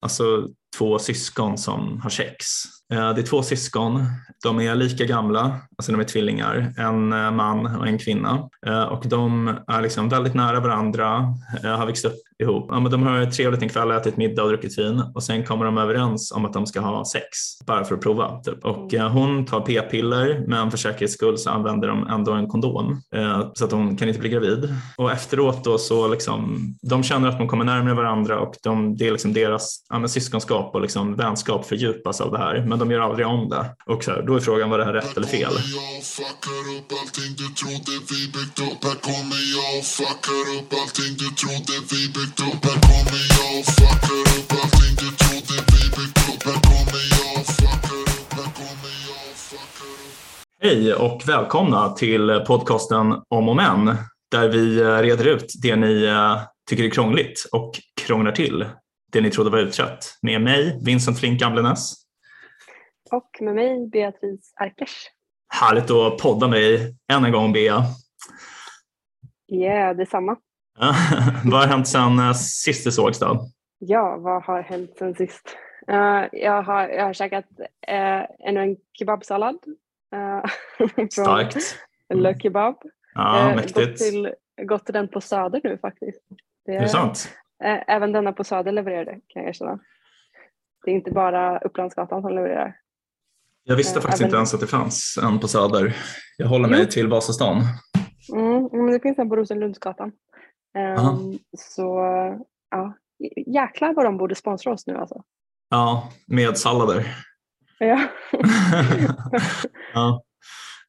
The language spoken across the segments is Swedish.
alltså två syskon som har sex. Eh, det är två syskon, de är lika gamla, alltså de är tvillingar, en eh, man och en kvinna. Eh, och de är liksom väldigt nära varandra, har växt upp ihop. Ja, men de har trevligt en kväll, ätit middag och druckit vin och sen kommer de överens om att de ska ha sex bara för att prova. Typ. Och hon tar p-piller men för säkerhets skull så använder de ändå en kondom så att hon kan inte bli gravid. Och efteråt då så liksom, de känner att de kommer närmare varandra och de, det är liksom deras ja, syskonskap och liksom vänskap fördjupas av det här. Men de gör aldrig om det. Och så här, då är frågan, var det här rätt eller fel? Hej och välkomna till podcasten Om och Men där vi reder ut det ni eh, tycker är krångligt och krånglar till det ni trodde var utrett med mig, Vincent Flink Gamlenäs. Och med mig, Beatrice Arkers. Härligt att podda mig än en gång, Bea. Yeah, detsamma. vad har hänt sedan uh, sist det sågs då? Ja, vad har hänt sen sist? Uh, jag, har, jag har käkat uh, ännu en kebabsallad. Uh, Starkt. Le Kebab. Ja, mäktigt. Gått till, gått till den på Söder nu faktiskt. Det är, det sant? Även denna på Söder levererade kan jag erkänna. Det är inte bara Upplandsgatan som levererar. Jag visste äh, faktiskt även... inte ens att det fanns en på Söder. Jag håller mig jo. till Vasastan. Mm, men det finns en på Rosenlundsgatan. Um, så ja, jäklar vad de borde sponsra oss nu alltså. Ja, med sallader. Ja. ja.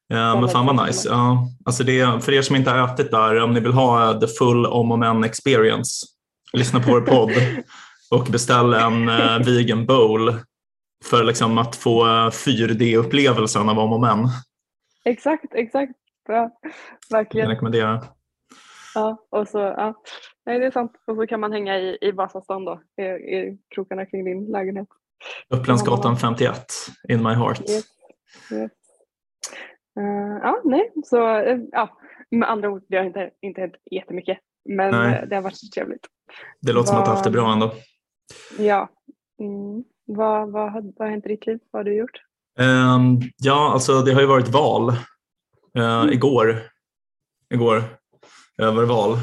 Ja, men fan vad nice. Ja, alltså det, för er som inte har ätit där, om ni vill ha the full om och men experience, lyssna på vår podd och beställ en uh, vegan bowl för liksom att få 4D-upplevelsen av om och men. Exakt, exakt. Bra. Verkligen. Jag rekommendera. Ja, och så, ja. Nej, det är sant. Och så kan man hänga i, i Vasastan då, i, i krokarna kring din lägenhet. Upplandsgatan 51, in my heart. Yes. Yes. Uh, ja, nej, så uh, ja, med andra ord, det har inte, inte hänt jättemycket, men nej. det har varit trevligt. Det låter Var... som att du har haft det bra ändå. Ja. Mm. Vad, vad, vad har hänt i ditt liv? Vad har du gjort? Um, ja, alltså det har ju varit val. Uh, mm. Igår, igår det val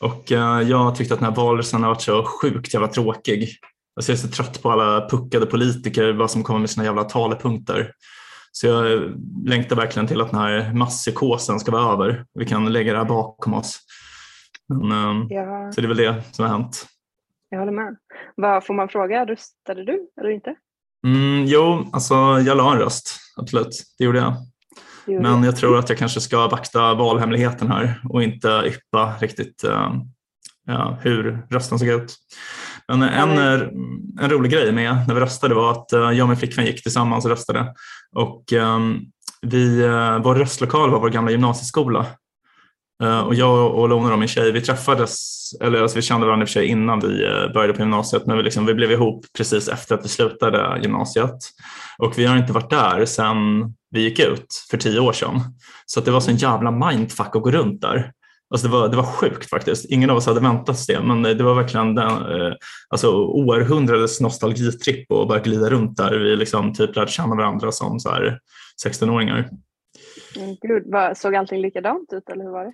och uh, jag tyckte att den här valrörelsen har varit så sjukt jävla tråkig. Alltså jag är så trött på alla puckade politiker vad som kommer med sina jävla talepunkter. Så jag längtar verkligen till att den här masspsykosen ska vara över. Vi kan lägga det här bakom oss. Men, um, ja. Så det är väl det som har hänt. Jag håller med. Vad, får man fråga, röstade du eller inte? Mm, jo, alltså jag la en röst, absolut. Det gjorde jag. Det Men jag tror att jag kanske ska vakta valhemligheten här och inte yppa riktigt uh, ja, hur rösten såg ut. Men en, en rolig grej med när vi röstade var att jag och min flickvän gick tillsammans och röstade. Och um, vi, vår röstlokal var vår gamla gymnasieskola Eh, Eh, och jag och Lona, min tjej, vi träffades, eller alltså vi kände varandra i och för sig innan vi eh, började på gymnasiet, men vi, liksom, vi blev ihop precis efter att vi slutade gymnasiet. Och vi har inte varit där sedan vi gick ut för tio år sedan. Så det var så en jävla mindfuck att gå runt där. Alltså det, var, det var sjukt faktiskt. Ingen av oss hade väntat sig det, men det var verkligen den, eh, alltså århundradets nostalgitripp att bara glida runt där. Vi liksom typ lärde känna varandra som 16-åringar. Gud, vad, såg allting likadant ut eller hur var det?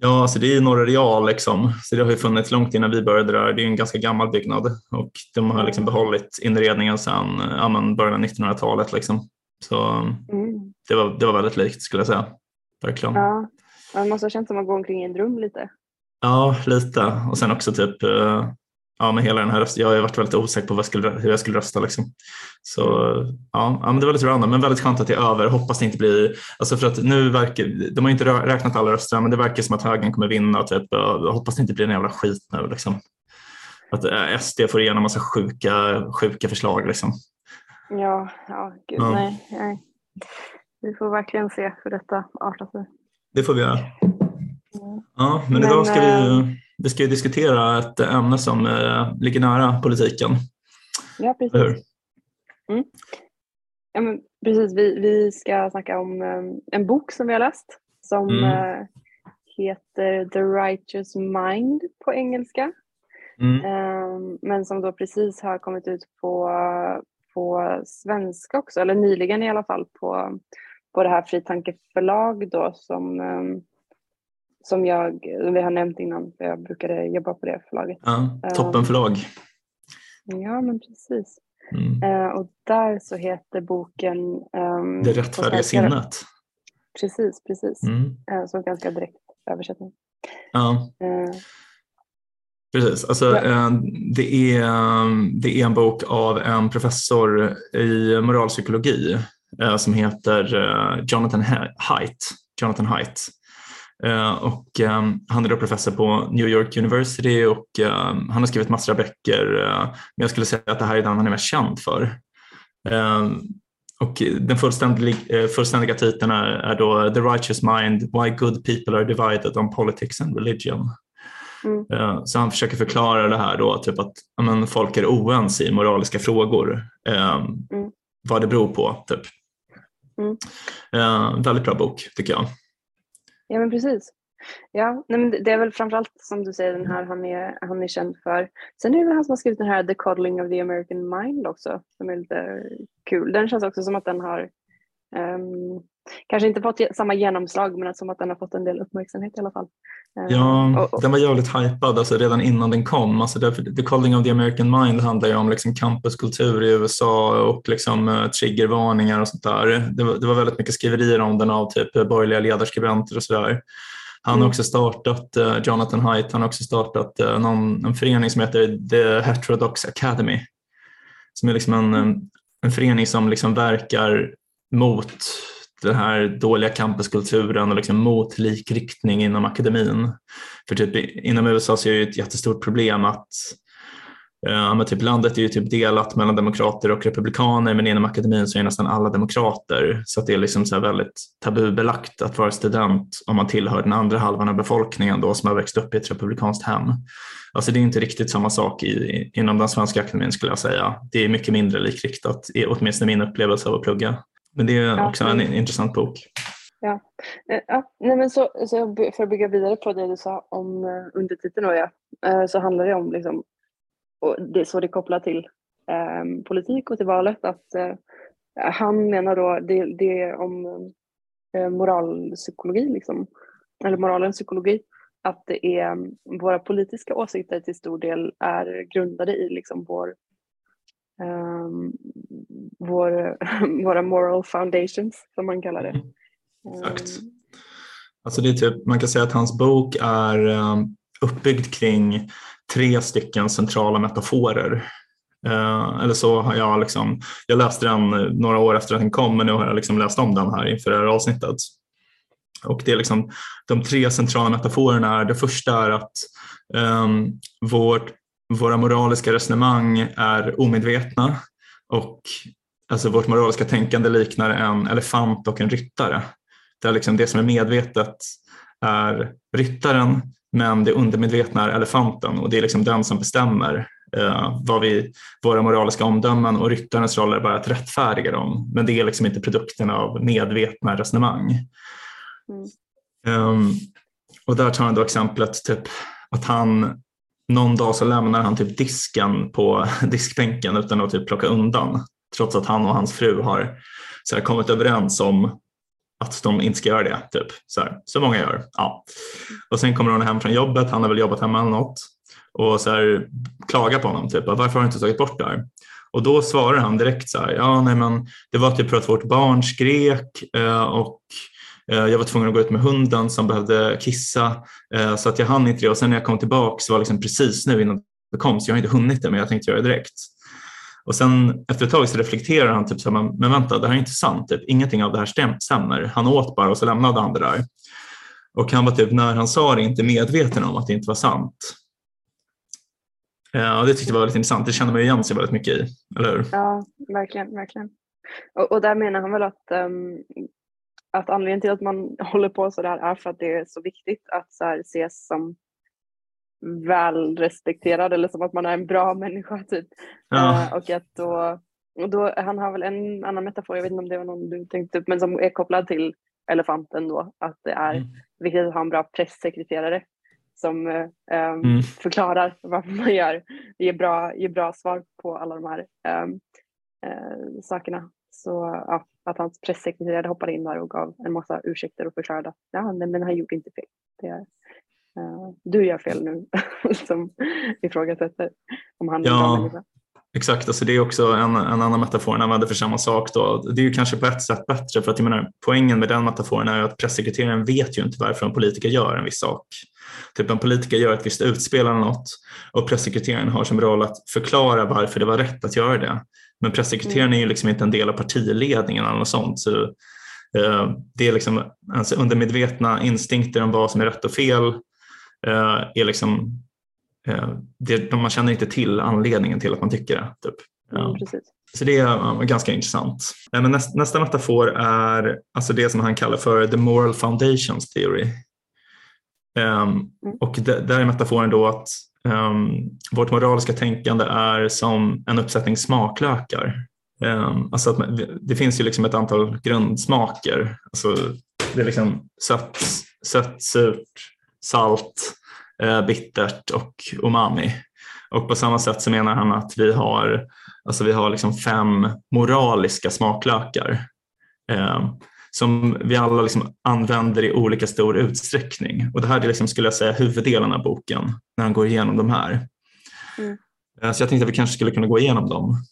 Ja, alltså det är Norra Real liksom. Så det har ju funnits långt innan vi började där. Det är en ganska gammal byggnad och de har liksom behållit inredningen sedan ja, början av 1900-talet. Liksom. Så mm. det, var, det var väldigt likt skulle jag säga. Verkligen. Ja, det måste ha känts som att gå omkring i en dröm lite. Ja, lite. Och sen också typ eh, ja, med hela den här rösten. Jag har varit väldigt osäker på vad jag skulle, hur jag skulle rösta. Liksom. Så ja, ja, men det var lite random, men väldigt skönt att det är över. Hoppas det inte blir, alltså för att nu verkar, de har inte räknat alla röster, men det verkar som att högern kommer vinna. Typ. Jag hoppas det inte blir en jävla skit nu. Liksom. Att eh, SD får igenom massa sjuka, sjuka förslag. Liksom. Ja, ja, gud ja. Nej, nej. Vi får verkligen se hur detta artar sig. Det får vi göra. Mm. Ja, men, men idag ska vi eh, vi ska ju diskutera ett ämne som eh, ligger nära politiken. Ja, precis. Mm. Ja, men precis. Vi, vi ska snacka om um, en bok som vi har läst som mm. uh, heter The Righteous Mind på engelska. Mm. Um, men som då precis har kommit ut på, på svenska också, eller nyligen i alla fall på, på det här Fritanke förlag då som, um, som jag, vi har nämnt innan, för jag brukade jobba på det förlaget. Ja, toppenförlag. Um, ja, men precis. Mm. Uh, och där så heter boken um, Det rättfärdiga sinnet. Precis, precis. Mm. Uh, så ganska direkt översättning. Ja. Uh, Precis, alltså, ja. det, är, det är en bok av en professor i moralpsykologi som heter Jonathan Haidt. Jonathan Haidt. Och han är då professor på New York University och han har skrivit massor av böcker men jag skulle säga att det här är den han är mest känd för. Och den fullständiga, fullständiga titeln är, är då The Righteous Mind, Why Good People Are Divided on Politics and Religion. Mm. Så han försöker förklara det här då, typ att men, folk är oense i moraliska frågor. Eh, mm. Vad det beror på. Typ. Mm. Eh, väldigt bra bok tycker jag. Ja men precis. Ja, nej, men det är väl framförallt som du säger den här han är, han är känd för. Sen är det väl han som har skrivit den här The Coddling of the American Mind också som är lite kul. Den känns också som att den har um, kanske inte fått samma genomslag men som att den har fått en del uppmärksamhet i alla fall. Eh, ja, och, och. den var jävligt hypad alltså redan innan den kom. Alltså The Calling of the American Mind handlar ju om liksom campuskultur i USA och liksom, uh, triggervarningar och sånt där. Det var, det var väldigt mycket skriverier om den av typ borgerliga ledarskribenter och sådär. Han har mm. också startat, uh, Jonathan Haidt, han har också startat uh, någon, en förening som heter The Heterodox Academy. Som är liksom en, en förening som liksom verkar mot den här dåliga campuskulturen och liksom mot likriktning inom akademin. För typ inom USA så är det ett jättestort problem att eh, Ja, men typ landet är ju typ delat mellan demokrater och republikaner men inom akademin så är nästan alla demokrater så att det är liksom så väldigt tabubelagt att vara student om man tillhör den andra halvan av befolkningen då som har växt upp i ett republikanskt hem. Alltså det är inte riktigt samma sak i, inom den svenska akademin skulle jag säga. Det är mycket mindre likriktat, åtminstone min upplevelse av att plugga. Men det är ja, också en intressant bok. Ja, eh, ja nej men så, så för att bygga vidare på det du sa om uh, undertiteln då, ja, uh, så handlar det om liksom, och det är så det kopplar till um, politik och till valet att uh, han menar då det, det är om uh, moralpsykologi liksom, eller moralens psykologi att det är våra politiska åsikter till stor del är grundade i liksom vår um, vår, våra moral foundations som man kallar det. Mm. Exakt. Um, alltså det är typ, man kan säga att hans bok är um, uppbyggd kring tre stycken centrala metaforer. Uh, eller så har jag liksom, jag läste den några år efter att den kom men nu har jag liksom läst om den här inför det här avsnittet. Och det är liksom, de tre centrala metaforerna är, det första är att um, vårt våra moraliska resonemang är omedvetna och alltså vårt moraliska tänkande liknar en elefant och en ryttare. Där liksom det som är medvetet är ryttaren men det undermedvetna är elefanten och det är liksom den som bestämmer eh, vad vi, våra moraliska omdömen och ryttarens roll är bara att rättfärdiga dem. Men det är liksom inte produkten av medvetna resonemang. Mm. Um, och där tar han då exemplet typ att han någon dag så lämnar han typ disken på diskbänken utan att typ plocka undan. Trots att han och hans fru har så här, kommit överens om att de inte ska göra det. Typ. Så, här, så många gör. Ja. Och sen kommer hon hem från jobbet, han har väl jobbat hemma eller något och så här, klagar på honom. Typ, varför har du inte tagit bort det här? Och då svarar han direkt så här, ja nej men det var typ för att vårt barn skrek eh, och Eh, jag var tvungen att gå ut med hunden som behövde kissa eh, så att jag hann inte det och sen när jag kom tillbaka så var det liksom precis nu innan det kom så jag har inte hunnit det men jag tänkte göra det direkt. Och sen efter ett tag så reflekterar han typ så här, men vänta det här är inte sant, typ. ingenting av det här stämmer. Han åt bara och så lämnade han det där. Och han var typ när han sa det inte medveten om att det inte var sant. Eh, ja, det tyckte jag var väldigt intressant. Det känner man igen sig väldigt mycket i, eller hur? Ja, verkligen. verkligen. Och, och där menar han väl att um, att anledningen till att man håller på så där är för att det är så viktigt att så här ses som väl respekterad eller som att man är en bra människa typ. Ja. Uh, och att då, och då, han har väl en annan metafor, jag vet inte om det var någon du tänkte upp, men som är kopplad till elefanten då, att det är mm. viktigt att ha en bra pressekreterare. som uh, mm. förklarar varför man gör, ger bra, ger bra svar på alla de här um, uh, sakerna. Så ja, att hans pressekreterare hoppade in där och gav en massa ursäkter och förklarade att ja, nej, men han gjorde inte fel. Det är, uh, du gör fel nu som ifrågasätter om han är ja. människa. Exakt, alltså det är också en, en annan metafor han använder för samma sak. Då. Det är ju kanske på ett sätt bättre för att jag menar, poängen med den metaforen är att pressekreteraren vet ju inte varför en politiker gör en viss sak. Typ en politiker gör ett visst utspel eller något och pressekreteraren har som roll att förklara varför det var rätt att göra det. Men pressekreteraren är ju liksom inte en del av partiledningen eller något sånt. Så, eh, det är liksom alltså undermedvetna instinkter om vad som är rätt och fel eh, är liksom Eh, det, man känner inte till anledningen till att man tycker det. Typ. Mm, så det är ganska intressant. Eh, men nästa, nästa metafor är alltså det som han kallar för the moral foundations theory. Um, mm. Och där är metaforen då att um, vårt moraliska tänkande är som en uppsättning smaklökar. Um, alltså att man, det finns ju liksom ett antal grundsmaker. Alltså det är liksom sött, sött surt, salt, Eh, bittert och umami. Och på samma sätt så menar han att vi har, alltså vi har liksom fem moraliska smaklökar Um, som vi alla liksom använder i olika stor utsträckning. Och det här är liksom, skulle jag säga huvuddelen av boken när han går igenom de här. Mm. Eh, så jag tänkte att vi kanske skulle kunna gå igenom dem.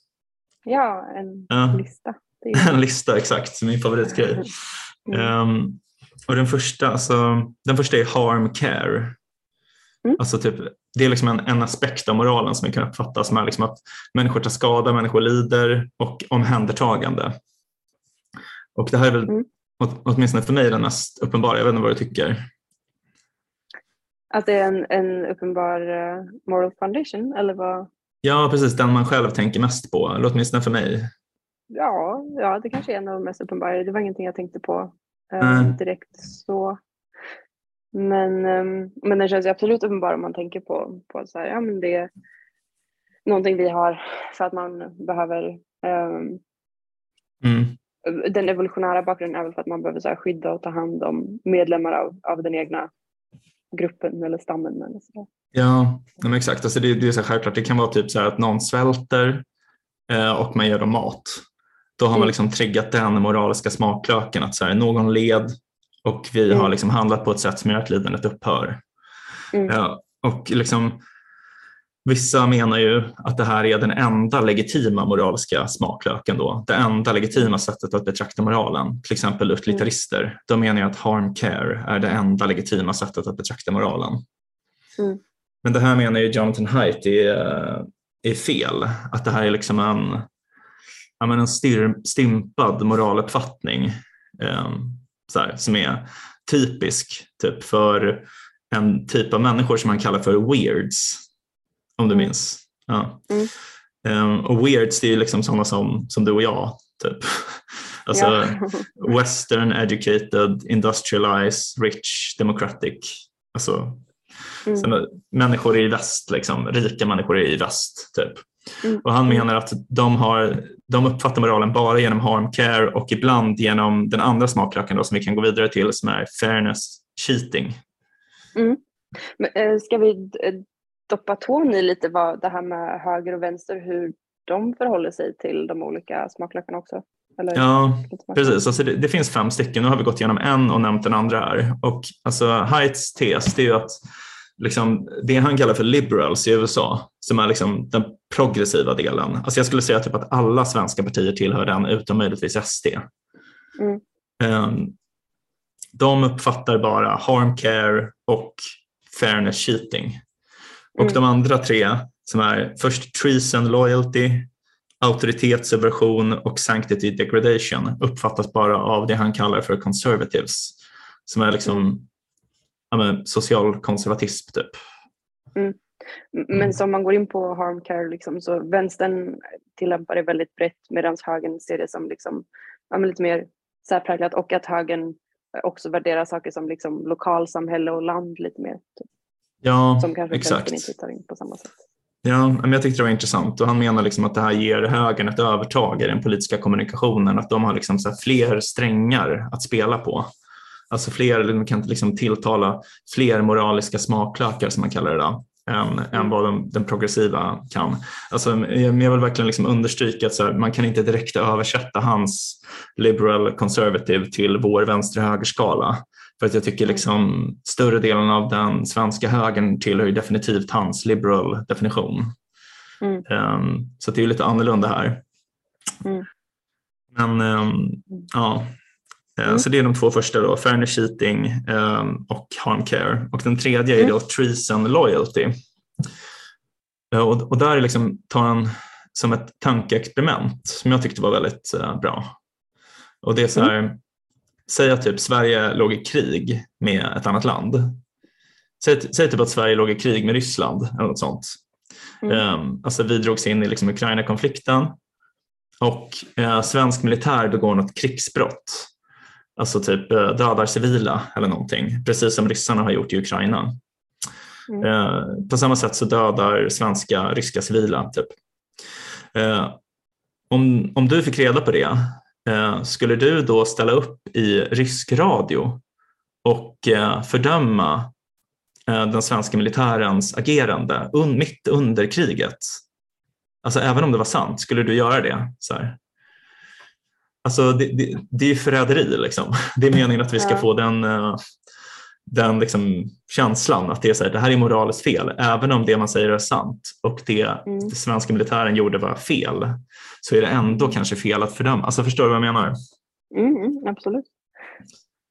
Ja, en uh, lista. en lista, exakt, min favoritgrej. Mm. Um, och den första, alltså, den första är harm care. Mm. Alltså typ, det är liksom en, en aspekt av moralen som vi kan uppfatta som är liksom att människor tar skada, människor lider och omhändertagande. Och det här är väl mm. Åtminstone för mig den mest uppenbara, jag vet inte vad du tycker? Att det är en, en uppenbar uh, moral foundation eller vad? Ja precis, den man själv tänker mest på, eller åtminstone för mig. Ja, ja det kanske är en av de mest uppenbara, det var ingenting jag tänkte på mm. direkt så. Men, ehm, men den känns absolut uppenbar om man tänker på, på så här, ja, men det är någonting vi har för att man behöver um, mm. Den evolutionära bakgrunden är väl för att man behöver så skydda och ta hand om medlemmar av, av den egna gruppen eller stammen. Eller så. Ja, men exakt. Alltså det, det är så självklart. Det kan vara typ så att någon svälter eh, och man ger dem mat. Då har man mm. liksom triggat den moraliska smaklöken att så här, någon led, och vi mm. har liksom handlat på ett sätt som gör att lidandet upphör. Mm. Ja, och liksom, vissa menar ju att det här är den enda legitima moraliska smaklöken. Då. Det enda legitima sättet att betrakta moralen. Till exempel utilitarister. Mm. De menar ju att harm care är det enda legitima sättet att betrakta moralen. Mm. Men det här menar ju Jonathan Haidt är, är fel. Att det här är liksom en, en stir, stimpad moraluppfattning. Um, så här, som är typisk typ för en typ av människor som man kallar för weirds. Om du mm. minns. Ja. Mm. Um, och weirds det är liksom sådana som, som du och jag. Typ. Alltså ja. western, educated, industrialized, rich, democratic. Alltså, mm. människor i väst, liksom, rika människor i väst. Typ. Mm. Och han menar att de, har, de uppfattar moralen bara genom harm care och ibland genom den andra smaklöken som vi kan gå vidare till som är fairness cheating. Mm. Men, äh, ska vi doppa tån i lite vad det här med höger och vänster, hur de förhåller sig till de olika smaklökarna också? Eller, ja, precis. Alltså det, det, finns fem stycken. Nu har vi gått igenom en och nämnt den andra här. Och alltså Heights tes det är att liksom, det han kallar för liberals i USA, som är liksom den progressiva delen. Alltså jag skulle säga typ att alla svenska partier tillhör den utom möjligtvis SD. Mm. Um, de uppfattar bara harm care och fairness cheating. Och mm. de andra tre som är först treason loyalty, auktoritetssubversion och sanctity degradation uppfattas bara av det han kallar för conservatives som är liksom mm social konservatism typ. Mm. Men mm. som man går in på harm care liksom, så vänstern tillämpar det väldigt brett medan högern ser det som liksom, lite mer särpräglat och att högern också värderar saker som liksom lokalsamhälle och land lite mer. Typ. Ja, som kanske exakt. inte tittar in på samma sätt. Ja, men jag tyckte det var intressant och han menar liksom att det här ger högern ett övertag i den politiska kommunikationen, att de har liksom fler strängar att spela på. alltså fler, man kan liksom tilltala fler moraliska smaklökar som man kallar det då, än, mm. än vad de, den progressiva kan. Alltså, jag vill verkligen liksom understryka att här, man kan inte direkt översätta hans liberal conservative till vår vänster-högerskala. För att jag tycker mm. liksom större delen av den svenska högern tillhör definitivt hans liberal definition. Mm. Um, så det är lite annorlunda här. Mm. Men um, ja, eh, mm. så det är de två första då, fairness cheating um, och harm care. Och den tredje är mm. då treason loyalty. Uh, och, och där liksom tar han som ett tankeexperiment som jag tyckte var väldigt uh, bra. Och det är så här, säg att typ Sverige låg i krig med ett annat land. Säg, säg typ att Sverige låg i krig med Ryssland eller något sånt. Mm. Um, alltså vi drogs in i liksom Ukraina-konflikten och uh, svensk militär begår något krigsbrott. Alltså typ uh, dödar civila eller någonting, precis som ryssarna har gjort i Ukraina. Mm. Uh, på samma sätt så dödar svenska ryska civila. Typ. om, om du fick reda på det, skulle du då ställa upp i rysk radio och fördöma Eh, den svenska militärens agerande mitt under kriget. Alltså även om det var sant, skulle du göra det? Så här. Alltså det, det, det är förräderi liksom. Det är meningen att vi ska få den, eh, den liksom känslan att det är så här, det här är moraliskt fel, även om det man säger är sant och det, mm. det svenska militären gjorde var fel, så är det ändå kanske fel att fördöma. Alltså förstår du vad jag menar? Mm, mm absolut.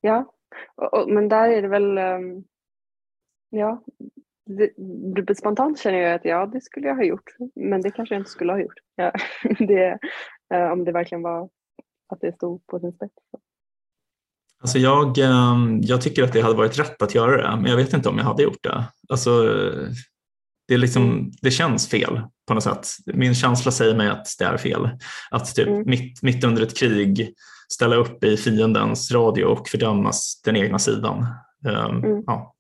Ja, och, och, men där är det väl um Ja, det, spontant känner jag att ja, det skulle jag ha gjort. Men det kanske jag inte skulle ha gjort. Ja, det, eh, om det verkligen var att det stod på sin spets. Alltså jag, ehm, jag tycker att det hade varit rätt att göra det, men jag vet inte om jag hade gjort det. Alltså, det, är liksom, mm. det känns fel på något sätt. Min känsla säger mig att det är fel. Att typ mm. mitt, mitt under ett krig ställa upp i fiendens radio och fördömas den egna sidan. Um, mm. ja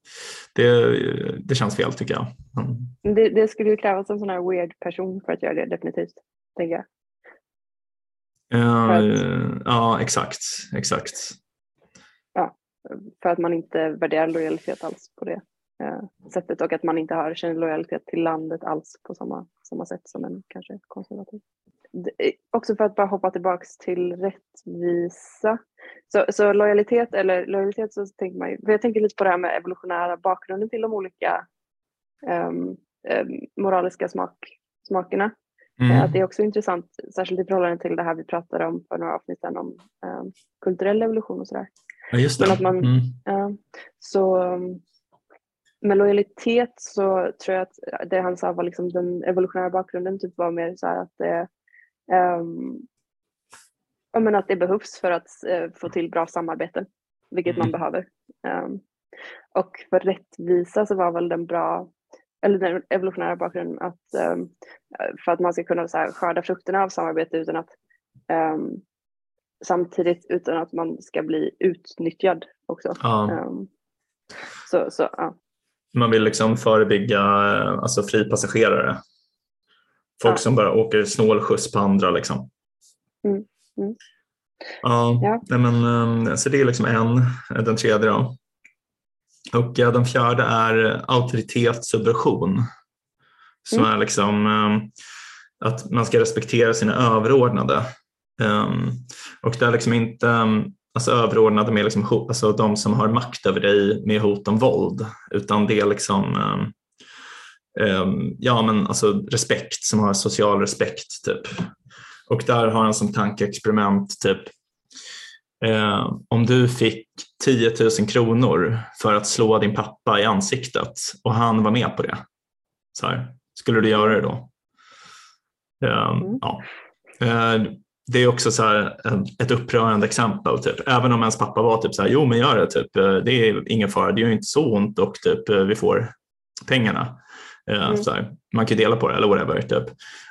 det, det känns fel tycker jag. Mm. Det, det, skulle ju krävas en sån här weird person för att göra det definitivt, tänker jag. Uh, att, ja, exakt, exakt. För att man inte värderar lojalitet alls på det uh, sättet och att man inte har känner lojalitet till landet alls på samma, samma sätt som en kanske konservativ också för att bara hoppa tillbaks till rättvisa. Så, så lojalitet, eller lojalitet så tänker man ju, jag tänker lite på det här med evolutionära bakgrunden till de olika um, um, moraliska smak, smakerna. Mm. Att det är också intressant, särskilt i förhållande till det här vi pratade om för några avsnitt sedan om um, kulturell evolution och sådär. Ja, just det. Men att man, mm. uh, så, med lojalitet så tror jag att det han sa var liksom den evolutionära bakgrunden typ var mer så att det Um, ja, men att det behövs för att uh, få till bra samarbete, vilket mm. man behöver. Um, och för rättvisa så var väl den bra, eller den evolutionära bakgrunden att um, för att man ska kunna så här, skörda frukterna av samarbete utan att samtidigt utan att man ska bli utnyttjad också. Ja. så, så, ja. Man vill liksom förebygga eh, alltså fripassagerare Folk ja. som bara åker snålskjuts på andra. Liksom. Mm. Mm. Ja, ja. Men, ehm, så det är liksom en, den tredje. Då. Och den fjärde är auktoritetssubversion. Som mm. är liksom ehm, att man ska respektera sina överordnade. Ehm, och det är liksom inte alltså överordnade med liksom, alltså de som har makt över dig med hot om våld, utan det är liksom Ehm, ja, men alltså respekt, som har social respekt. typ. Och där har han som tankeexperiment typ eh, om du fick 10 000 kronor för att slå din pappa i ansiktet och han var med på det, så här, skulle du göra det då? Eh, mm. ja. Eh, det är också så här, ett upprörande exempel. Typ. Även om ens pappa var typ så här, jo men gör det, typ. Eh, det är ingen fara, det gör inte så ont och typ, eh, vi får pengarna. Eh, mm. Så här, man kan dela på det eller whatever. Typ.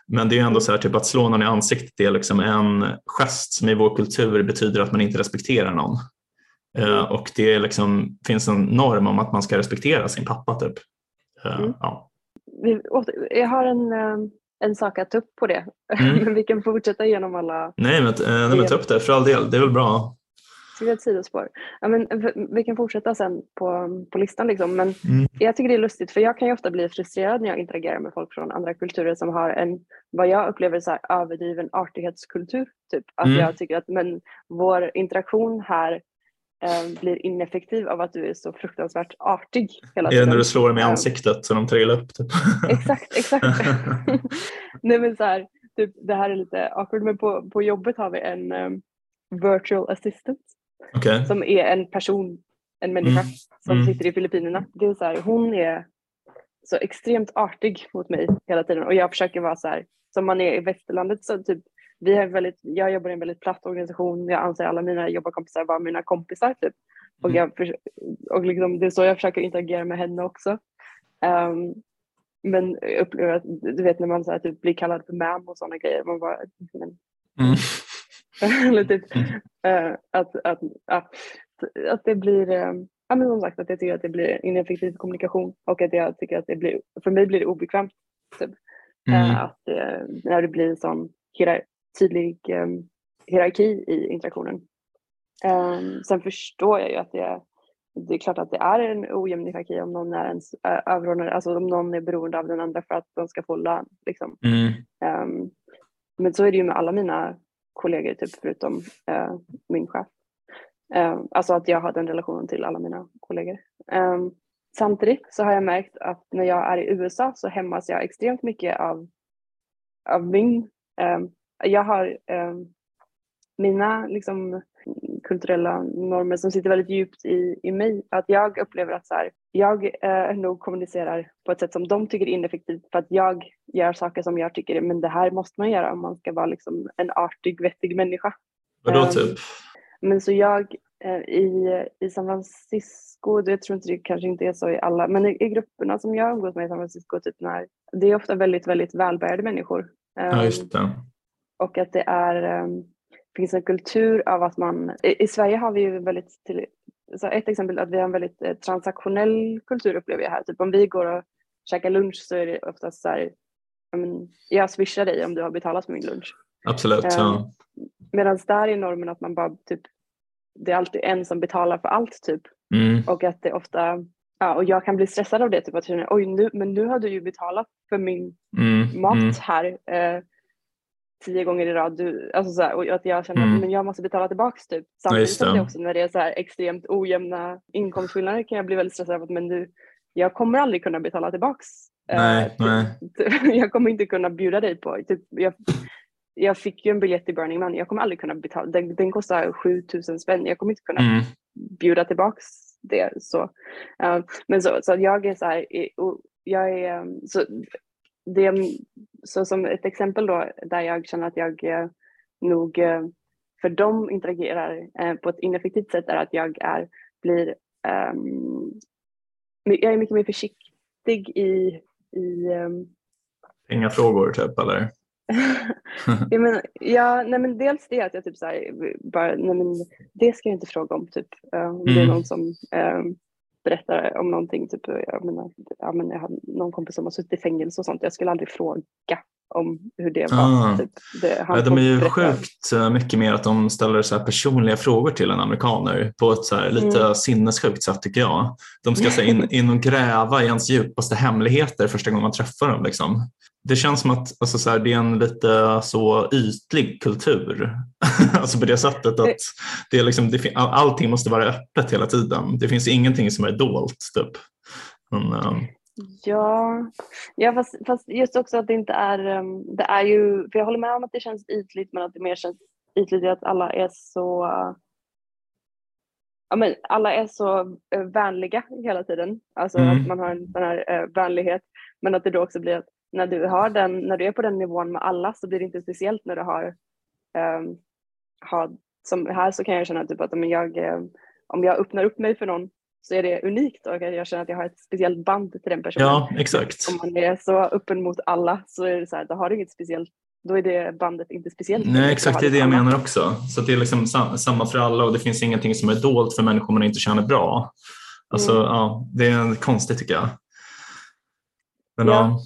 Men det är ändå så här, typ, att slå någon i ansiktet är liksom en gest som i vår kultur betyder att man inte respekterar någon. Eh, mm. Och det liksom, finns en norm om att man ska respektera sin pappa. Typ. Eh, mm. Ja. Jag har en, en sak att ta upp på det, mm. men vi kan fortsätta genom alla. Nej, men, nej, men ta upp det för all del, det är väl bra. ytterligare ett sidospår. Ja, men, vi kan fortsätta sen på, på listan. Liksom. Men mm. Jag tycker det är lustigt för jag kan ju ofta bli frustrerad när jag interagerar med folk från andra kulturer som har en, vad jag upplever så här, överdriven artighetskultur. Typ. Att mm. jag tycker att men, vår interaktion här eh, blir ineffektiv av att du är så fruktansvärt artig hela tiden. Är det när du slår dem i ansiktet så de trillar upp? Typ. Exakt, exakt. Nej, men så här, typ, det här är lite awkward men på, på jobbet har vi en um, virtual assistant okay. som är en person, en människa mm. som mm. sitter i Filippinerna. Det är så här, hon är så extremt artig mot mig hela tiden och jag försöker vara så här som man är i västerlandet så typ vi har väldigt, jag jobbar i en väldigt platt organisation. Jag anser alla mina jobbarkompisar vara mina kompisar typ. Och, mm. jag, och liksom, det är så jag försöker interagera med henne också. Um, men jag upplever att, du vet när man så här, typ, blir kallad för mam och sådana grejer. Man bara, men, mm. eller typ, uh, att, att, att, att det blir, um, ja men som sagt att jag tycker att det blir ineffektiv kommunikation och att jag tycker att det blir, för mig blir det obekvämt. Typ. Mm. Uh, att, uh, när det blir sån hierar tydlig um, hierarki i interaktionen. Um, sen förstår jag ju att det är, det är klart att det är en ojämn hierarki om någon är ens överordnad, alltså om någon är beroende av den andra för att de ska få lön. Liksom. Mm. Um, men så är det ju med alla mina kollegor, typ förutom uh, min chef. Uh, alltså att jag har den relationen till alla mina kollegor. Samtidigt så har jag märkt att när jag är i USA så hämmas jag extremt mycket av, av min um, jag har eh, mina liksom, kulturella normer som sitter väldigt djupt i, i mig. Att jag upplever att så här, jag eh, nog kommunicerar på ett sätt som de tycker är ineffektivt för att jag gör saker som jag tycker men det här måste man göra om man ska vara liksom, en artig, vettig människa. Vadå um, typ? Men så jag eh, i, i San Francisco, jag tror inte det kanske inte är så i alla, men i, i grupperna som jag umgås med i San Francisco, typ när, det är ofta väldigt, väldigt välbärgade människor. Um, ja, just det och att det är, um, finns en kultur av att man, i, i Sverige har vi ju väldigt, till, så ett exempel att vi har en väldigt eh, transaktionell kultur upplever jag här. Typ om vi går och käkar lunch så är det oftast så här, jag swishar dig om du har betalat för min lunch. Absolut. Ja. Ehm, Medan där är normen att man bara typ, det är alltid en som betalar för allt typ. Mm. Och att det ofta, ja, och jag kan bli stressad av det, typ att känner, oj nu, men nu har du ju betalat för min mm. mat mm. här. Uh, tio gånger i rad. Du, alltså så här, och att jag känner mm. att men jag måste betala tillbaks typ. Samtidigt som det också när det är så här extremt ojämna inkomstskillnader kan jag bli väldigt stressad av men du, jag kommer aldrig kunna betala tillbaks. Eh, nej, uh, nej. jag kommer inte kunna bjuda dig på, typ, jag, jag fick ju en biljett till Burning Man, jag kommer aldrig kunna betala, den, den kostar 7000 spänn, jag kommer inte kunna mm. bjuda tillbaks det. Så. Uh, men så, så jag är så här, jag är, så det, så som ett exempel då där jag känner att jag eh, nog eh, för dem interagerar eh, på ett ineffektivt sätt är att jag är, blir, um, jag är mycket mer försiktig i, i um, Inga frågor typ eller? jag menar, ja, nej men dels det att jag typ så här, bara, nej men det ska jag inte fråga om typ. Um, mm. Det är mm. någon som um, berättar om någonting, typ, jag, menar, ja, men jag har någon kompis som har suttit i fängelse och sånt, jag skulle aldrig fråga om hur det var. Ah. Typ, det, ja, de är ju sjukt eh, mycket mer att de ställer så personliga frågor till en amerikaner på ett så lite mm. sinnessjukt sätt tycker jag. De ska så in, in och gräva i ens djupaste hemligheter första gången man träffar dem. Liksom det känns som att alltså, så här, det är en lite så ytlig kultur. alltså på det sättet att det är liksom, det, allting måste vara öppet hela tiden. Det finns ingenting som är dolt. Typ. Men, um... Ja, ja fast, fast, just också att det inte är, um, det är ju, för jag håller med om att det känns ytligt men att det mer känns ytligt att alla är så ja, men alla är så uh, vänliga hela tiden. Alltså mm. att man har en sån här uh, vänlighet men att det då också blir att när du, har den, när du är på den nivån med alla så blir det inte speciellt när du har, um, har som här så kan jag känna typ att om jag, um, om jag öppnar upp mig för någon så är det unikt och jag känner att jag har ett speciellt band till den personen. Ja, exakt. Om man är så öppen mot alla så är det så här, då har du inget speciellt då är det bandet inte speciellt. Nej, exakt det är det jag menar också. Så det är liksom samma för alla och det finns ingenting som är dolt för människor man inte känner bra. Alltså, mm. ja, det är konstigt tycker jag. Men, ja. ja.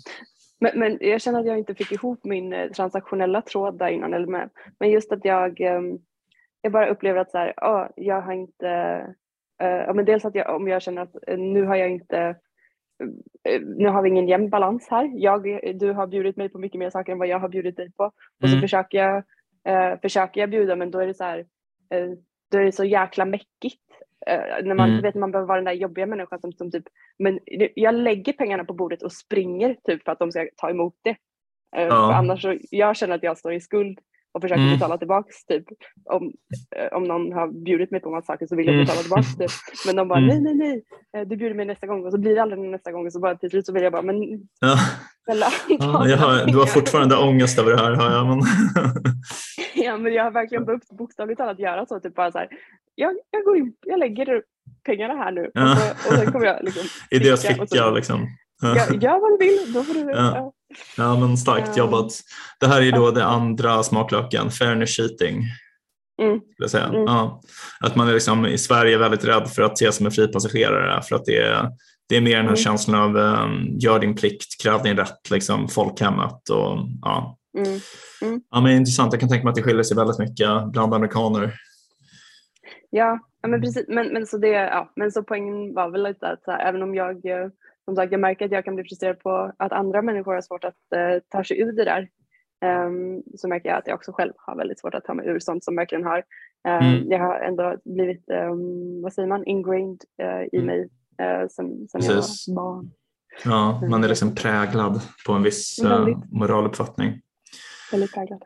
Men, men, jag känner att jag inte fick ihop min eh, transaktionella tråd där innan. Eller med. Men just att jag, ehm, jag bara upplever att så här, oh, jag har inte, ja, men dels att jag, om jag känner att uh, nu har jag inte nu har vi ingen jämn balans här. Jag, du har bjudit mig på mycket mer saker än vad jag har bjudit dig på. Och så mm. försöker jag, eh, försöker jag bjuda men då är det så här, eh, då är det så jäkla mäckigt. Eh, när man mm. vet man behöver vara den där jobbiga människan som, som typ, men jag lägger pengarna på bordet och springer typ för att de ska ta emot det. Eh, ja. annars så, jag känner att jag står i skuld och försöker mm. betala tillbaks typ. Om, eh, om någon har bjudit mig på massa saker så vill jag mm. betala tillbaks det. Men de bara mm. nej, nej, nej, eh, du bjuder mig nästa gång och så blir det aldrig nästa gång och så bara till slut så vill jag bara men ja. snälla. Ja, jag har, du har fortfarande ångest över det här har jag. Men... ja men jag har verkligen behövt bokstavligt talat göra så. Typ bara så här, jag, jag går in, jag lägger pengarna här nu ja. och, så, och sen kommer jag liksom. I deras ficka liksom. Gör vad du vill, då får du. Ja. Ja men starkt jobbat. Det här är då det andra smaklöken, fairness cheating. Mm. Jag säga. Mm. Ja. Att man är liksom, i Sverige väldigt rädd för att ses som en fripassagerare för att det är, det är mer den här mm. känslan av um, gör din plikt, kräv din rätt, liksom, folkhemmet. Och, ja. Mm. Mm. Ja, men intressant, jag kan tänka mig att det skiljer sig väldigt mycket bland amerikaner. Ja, men precis. Men, men, så det, ja, men så poängen var väl lite att här, även om jag eh, som sagt, jag märker att jag kan bli frustrerad på att andra människor har svårt att uh, ta sig ur det där. Um, så märker jag att jag också själv har väldigt svårt att ta mig ur sånt som verkligen har. Um, mm. Jag har ändå blivit, um, vad säger man, ingrained uh, i mm. mig uh, sen, sen jag var barn. Ja, man är liksom präglad på en viss uh, moraluppfattning. Väldigt präglad.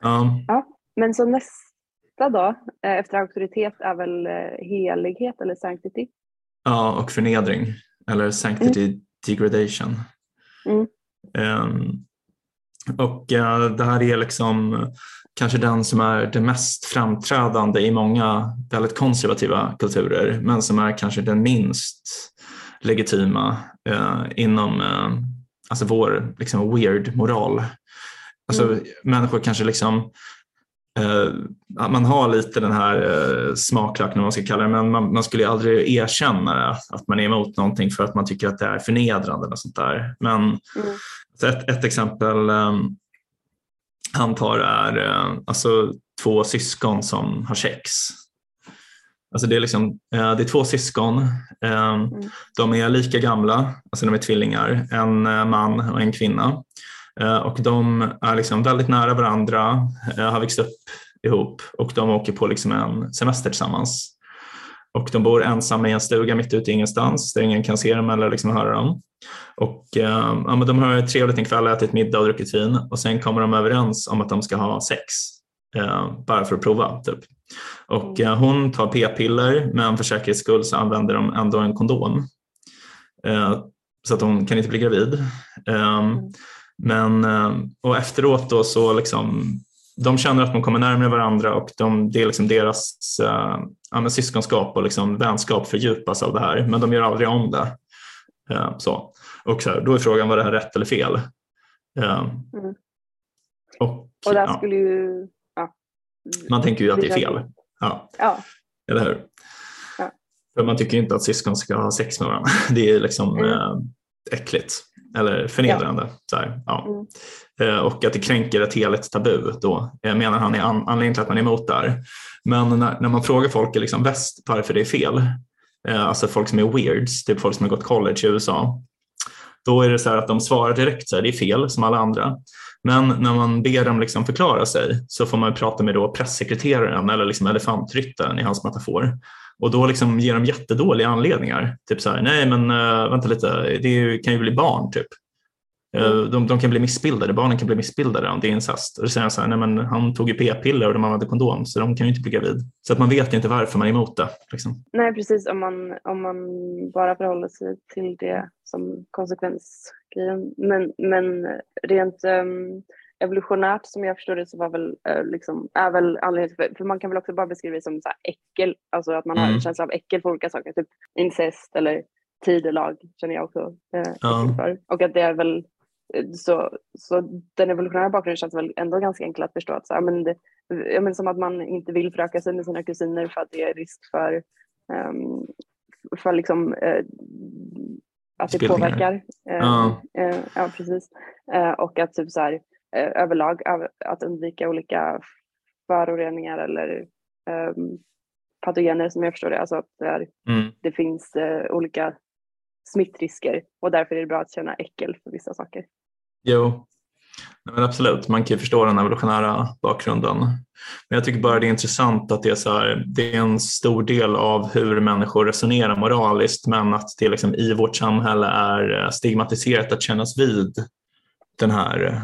Ja. ja. Men så nästa då, efter auktoritet är väl helighet eller sanctity? Ja, och förnedring eller sanctity mm. degradation. Mm. Um, och uh, det här är liksom kanske den som är det mest framträdande i många väldigt konservativa kulturer men som är kanske den minst legitima uh, inom uh, alltså vår liksom weird moral. Alltså, mm. Människor kanske liksom man har lite den här uh, smaklöken, om man ska kalla det, men man, man skulle aldrig erkänna det, att man är emot någonting för att man tycker att det är förnedrande. Och sånt där. Men mm. ett, ett, exempel um, han tar är uh, alltså, två syskon som har sex. Alltså det, är liksom, det är två syskon, um, mm. de är lika gamla, alltså de är tvillingar, en man och en kvinna. Eh, och de är liksom väldigt nära varandra, eh, har växt upp ihop och de åker på liksom en semester tillsammans. Och de bor ensamma i en stuga mitt ute i ingenstans där ingen kan se dem eller liksom höra dem. Och, eh, ja, men de har trevligt en kväll, ätit middag och druckit vin och sen kommer de överens om att de ska ha sex. Eh, bara för att prova. Typ. Och eh, hon tar p-piller men för säkerhets skull så använder de ändå en kondom. Eh, så att hon kan inte bli gravid. Ehm, mm. Men, eh, och efteråt då så liksom, de känner att de kommer närmare varandra och de, det är liksom deras äh, ja, syskonskap och liksom vänskap fördjupas av det här, men de gör aldrig om det. Äh, så. Och så här, då är frågan, var det här rätt eller fel? Äh, mm. Och, och där ja. skulle ju... Ja. Man tänker ju att det är fel. Ja. ja. Eller hur? För man tycker inte att syskon ska ha sex med varandra. Det är liksom mm. äckligt eller förnedrande. Ja. Så här, ja. Mm. Eh, och att det kränker ett heligt tabu då menar han är an anledningen till att man är emot det här. Men när, när man frågar folk i liksom väst varför det är fel, eh, alltså folk som är weirds, typ folk som har gått college i USA, då är det så att de svarar direkt så här, det är fel som alla andra. Men när man ber dem liksom förklara sig så får man prata med då pressekreteraren eller liksom elefantryttaren i hans metafor. Och då liksom ger de jättedåliga anledningar. Typ så här, nej men uh, vänta lite, det kan ju bli barn typ. Uh, de, de, kan bli missbildade, barnen kan bli missbildade om det är incest. Och då säger han så här, nej men han tog ju p-piller och de använde kondom så de kan ju inte bli gravid. Så att man vet inte varför man är emot det. Liksom. Nej precis, om man, om man bara förhåller sig till det som konsekvensgrejen. Men, men rent um, evolutionärt som jag förstår det så var väl, äh, liksom, är väl anledningen för, för man kan väl också bara beskriva det som så här äckel, alltså att man mm. har en känsla av äckel för olika saker, typ incest eller tidelag känner jag också äh, ja. för. Och att det är väl eh, så, så den evolutionära bakgrunden känns väl ändå ganska enkel att förstå. Att så, men det, menar, som att man inte vill föröka sig med sina kusiner för att det är risk för, um, för liksom, uh, att det påverkar. Uh, ja. Uh, ja, precis. och att typ så här, Eh, överlag att undvika olika föroreningar eller um, patogener som jag förstår det. Alltså att det, är, mm. det finns uh, olika smittrisker och därför är det bra att känna äckel för vissa saker. Jo, men absolut, man kan ju förstå den evolutionära bakgrunden. Men jag tycker bara det är intressant att det är, så här, det är en stor del av hur människor resonerar moraliskt men att det liksom i vårt samhälle är stigmatiserat att kännas vid den här, eh,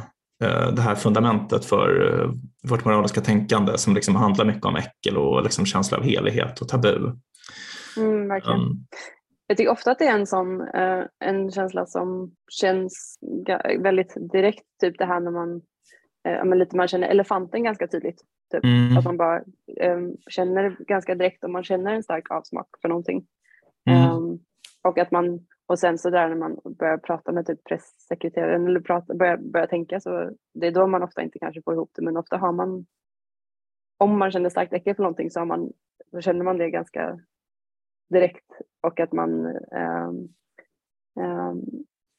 det här fundamentet för eh, vårt moraliska tänkande som liksom handlar mycket om äckel och liksom känsla av helighet och tabu. Mm, verkligen. Um, jag tycker ofta att det är en sån uh, en känsla som känns väldigt direkt, typ det här när man, lite, man känner elefanten ganska tydligt. Typ. Mm. Att man bara um, känner ganska direkt om man känner en stark avsmak för någonting. Mm. Um, och att man, och sen så där när man börjar prata med typ pressekreteraren eller prata, börjar, börjar tänka så det är då man ofta inte kanske får ihop det men ofta har man om man känner starkt äckel för någonting så, man, så känner man det ganska direkt och att man um, um,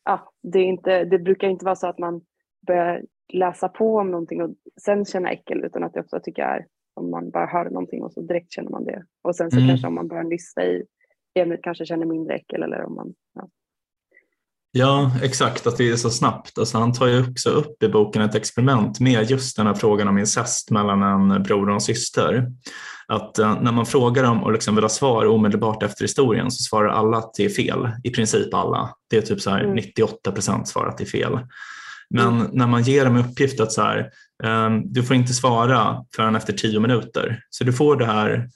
ja, det, är inte, det brukar inte vara så att man börjar läsa på om någonting och sen känna äckel utan att det ofta tycker jag är om man bara hör någonting och så direkt känner man det och sen så mm. kanske om man börjar nysta i kanske känner mindre äckel eller om man ja. Ja, exakt, att det är så snabbt. Alltså, han tar ju också upp i boken ett experiment med just den här frågan om incest mellan en bror och en syster att uh, när man frågar dem och liksom vill ha svar omedelbart efter historien så svarar alla att det är fel, i princip alla. Det är typ så här mm. 98 procent svarar att det är fel. Men mm. när man ger dem uppgift att så här, um, du får inte svara förrän efter tio minuter. Så du får det här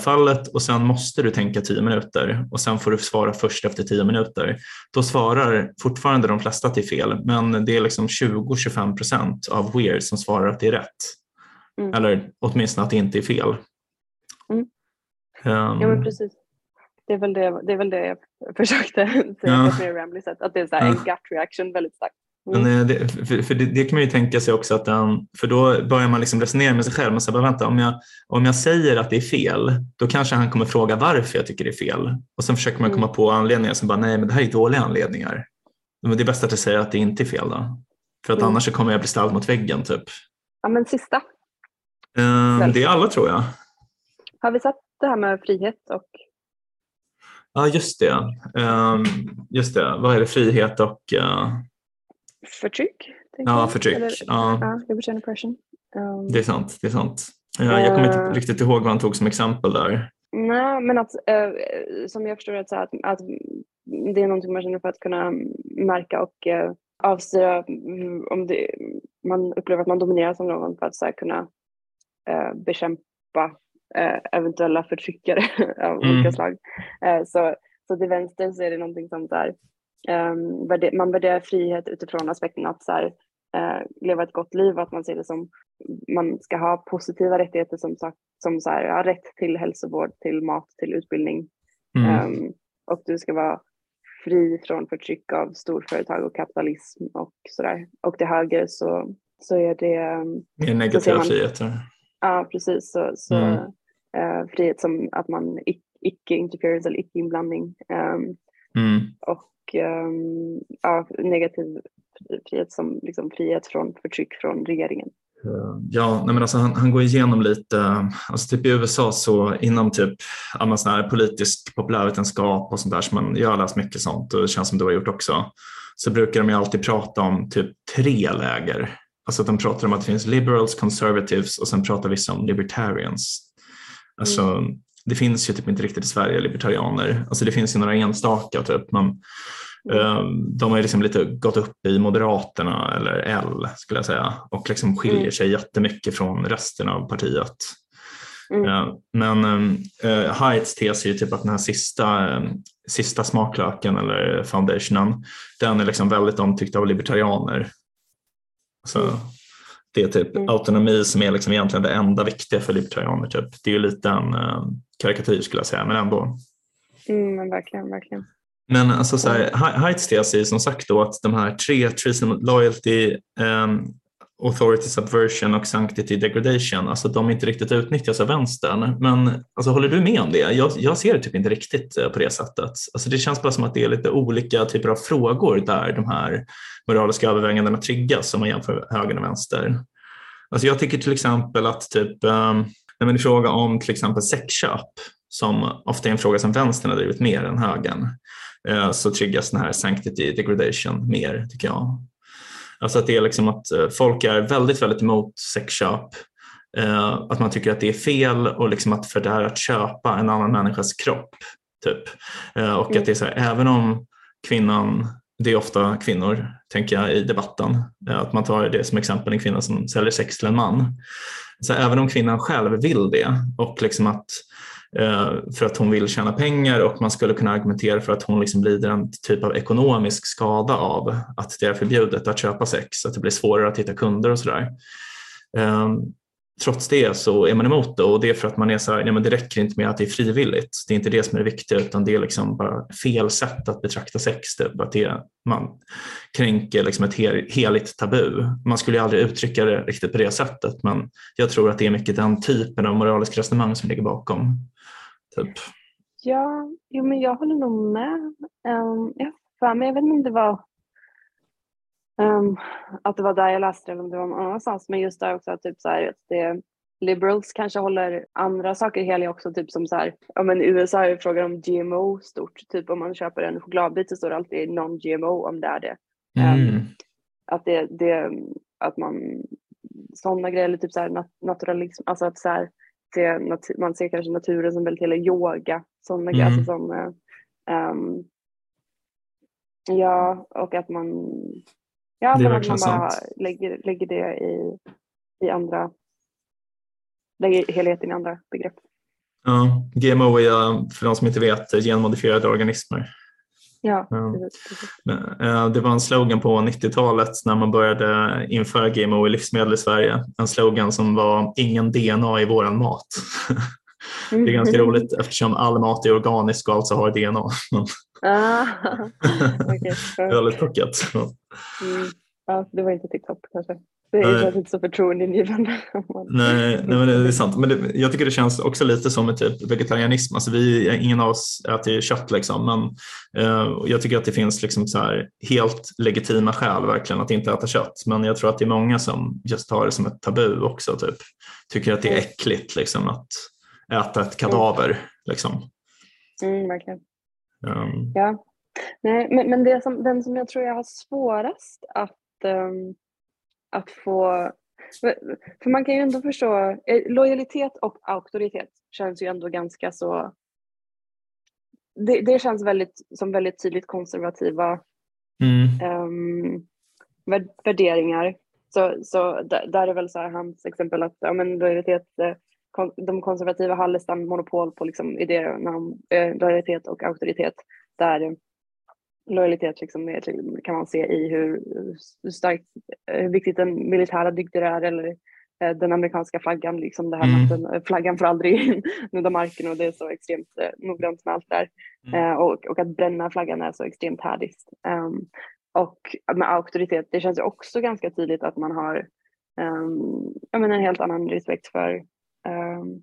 fallet och sen måste du tänka tio minuter och sen får du svara först efter tio minuter. Då svarar fortfarande de flesta är fel, men det är liksom 20-25 procent av weird som svarar att det är rätt. Mm. Eller åtminstone att det inte är fel. Mm. Um, ja men precis. Det är väl det, det, är väl det jag försökte säga ja. på ett mer rambly sätt. Att det är så en gut reaction väldigt starkt. Mm. Men eh, det, för, för det, det, kan man ju tänka sig också att den, för då börjar man liksom resonera med sig själv. Men så vänta, om, jag, om jag säger att det är fel, då kanske han kommer fråga varför jag tycker det är fel. Och sen försöker man komma mm. på anledningar som bara, nej men det här är dåliga anledningar. Men det är bäst att jag säger att det inte är fel då. För att mm. annars kommer jag bli ställd mot väggen typ. Ja men sista. Um, det är alla tror jag. Har vi sett det här med frihet och Ja, just det. Um, just det. Vad är det? Frihet och... Uh... Förtryck? Ja, förtryck. Eller, ja. Ja, oppression. Um, det är sant. Det är sant. Ja, jag kommer inte uh, riktigt ihåg vad han tog som exempel där. Nej, men att, uh, som jag förstår det, så att, att det är någonting man känner för att kunna märka och uh, avstyra om det, man upplever att man domineras av någon för att så här, kunna uh, bekämpa eh, eventuella förtryckare av mm. olika slag. Eh, så, så till vänster så är det någonting som där, man värderar frihet utifrån aspekten att så här, eh, leva ett gott liv och att man ser det som man ska ha positiva rättigheter som, som så här, ja, rätt till hälsovård, till mat, till utbildning. Mm. Um, och du ska vara fri från förtryck av storföretag och kapitalism och sådär. Och till höger så, så är det... Mer negativa friheter. Ja, precis. Så, så mm. uh, frihet som att man icke-interference eller icke-inblandning. Um, mm. Och um, ja, negativ frihet som liksom frihet från förtryck från regeringen. Ja, nej men alltså han, han går igenom lite, alltså typ i USA så inom typ sån här politisk populärvetenskap och sånt där, så man, jag har läst mycket sånt och det känns som du har gjort också, så brukar de ju alltid prata om typ tre läger Alltså att de pratar om att det finns liberals, conservatives och sen pratar vissa om libertarians. Alltså, mm. Det finns ju typ inte riktigt i Sverige libertarianer. Alltså det finns ju några enstaka typ, men um, de har liksom lite gått upp i Moderaterna eller L skulle jag säga och liksom skiljer mm. sig jättemycket från resten av partiet. Mm. Uh, men uh, Haids tes är ju typ att den här sista, um, sista smaklöken eller foundationen, den är liksom väldigt omtyckt av libertarianer så mm. Det är typ mm. autonomi som är liksom egentligen det enda viktiga för libertarianer. Typ. Det är ju lite en uh, karikatyr skulle jag säga, men ändå. Mm, men verkligen, verkligen. Men alltså så här, Heights tes är som sagt då att de här tre, treason, loyalty, um, authority subversion och sanctity degradation, alltså de inte riktigt utnyttjas av vänstern. Men alltså, håller du med om det? Jag, jag ser det typ inte riktigt eh, på det sättet. Alltså, det känns bara som att det är lite olika typer av frågor där de här moraliska övervägandena triggas om man jämför höger och vänster. Alltså jag tycker till exempel att typ, ehm, um, Nej, men I fråga om till exempel sexköp, som ofta är en fråga som vänstern har drivit mer än högern, eh, så triggas den här sanctity degradation mer tycker jag. Alltså att det är liksom att eh, folk är väldigt, väldigt emot sexköp, eh, att man tycker att det är fel och liksom att för det här att köpa en annan människas kropp. Typ. Eh, och att det är så här, även om kvinnan det är ofta kvinnor, tänker jag, i debatten. Eh, att man tar det som exempel, en kvinna som säljer sex till en man. Så även om kvinnan själv vill det och liksom att eh, Eh, för att hon vill tjäna pengar och man skulle kunna argumentera för att hon liksom lider en typ av ekonomisk skada av att det är förbjudet att köpa sex, att det blir svårare att hitta kunder och sådär. Ehm, trots det så är man emot det och det är för att man är så här, nej men det räcker inte med att det är frivilligt. Det är inte det som är det viktiga utan det är liksom bara fel sätt att betrakta sex. Typ. Att det, man kränker liksom ett heligt tabu. Man skulle aldrig uttrycka det riktigt på det sättet men jag tror att det är mycket den typen av moralisk resonemang som ligger bakom. Typ. Ja, jo, men jag håller nog med. Um, jag, fan, men jag vet inte om det var Um, att det var där jag läste det eller om det var någon annanstans. Men just där också typ så här, att det, liberals kanske håller andra saker heliga också. Typ som så här, ja men USA är frågan om GMO stort. Typ om man köper en chokladbit så står det alltid non-GMO om det är det. Mm. Um, att det, det, att man, sådana grejer, eller typ så här nat naturalism, alltså att så här, det, nat man ser kanske naturen som väldigt, eller yoga, sådana mm. Alltså som, um, ja, och att man Ja, men att man bara lägger, lägger det i, i andra, lägger helheten i andra begrepp. Ja, GMO är för de som inte vet genmodifierade organismer. Ja, ja. Det var en slogan på 90-talet när man började införa GMO i livsmedel i Sverige. En slogan som var ingen DNA i våran mat. Det är ganska mm. roligt eftersom all mat är organisk och alltså har DNA. Ah, okay. Väldigt plockat. Mm. Ja, det var inte TikTok kanske. Det är inte så förtroendeingivande. Nej, nej men det är sant. Men det, jag tycker det känns också lite som ett typ vegetarianism. Alltså vi, ingen av oss äter kött liksom, men eh, jag tycker att det finns liksom så här helt legitima skäl verkligen att inte äta kött. Men jag tror att det är många som just har det som ett tabu också. Typ. Tycker att det är äckligt liksom, att äta ett kadaver. Mm. Liksom. Mm, verkligen. Um. Ja. Nej, men, men det som, den som jag tror jag har svårast att, um, att få för man kan ju ändå förstå, eh, lojalitet och auktoritet känns ju ändå ganska så det, det känns väldigt, som väldigt tydligt konservativa mm. um, värderingar. Så, så där, är väl så här hans exempel att ja, men lojalitet eh, de konservativa har nästan monopol på liksom idéer om eh, lojalitet och auktoritet där lojalitet liksom är, kan man se i hur starkt, hur eh, viktigt den militära dygder är eller eh, den amerikanska flaggan, liksom det här mm. att den, flaggan får aldrig nudda marken och det är så extremt eh, noggrant med allt där. Mm. Eh, och, och att bränna flaggan är så extremt härdiskt. Um, och med auktoritet, det känns ju också ganska tydligt att man har um, jag menar, en helt annan respekt för Ehm,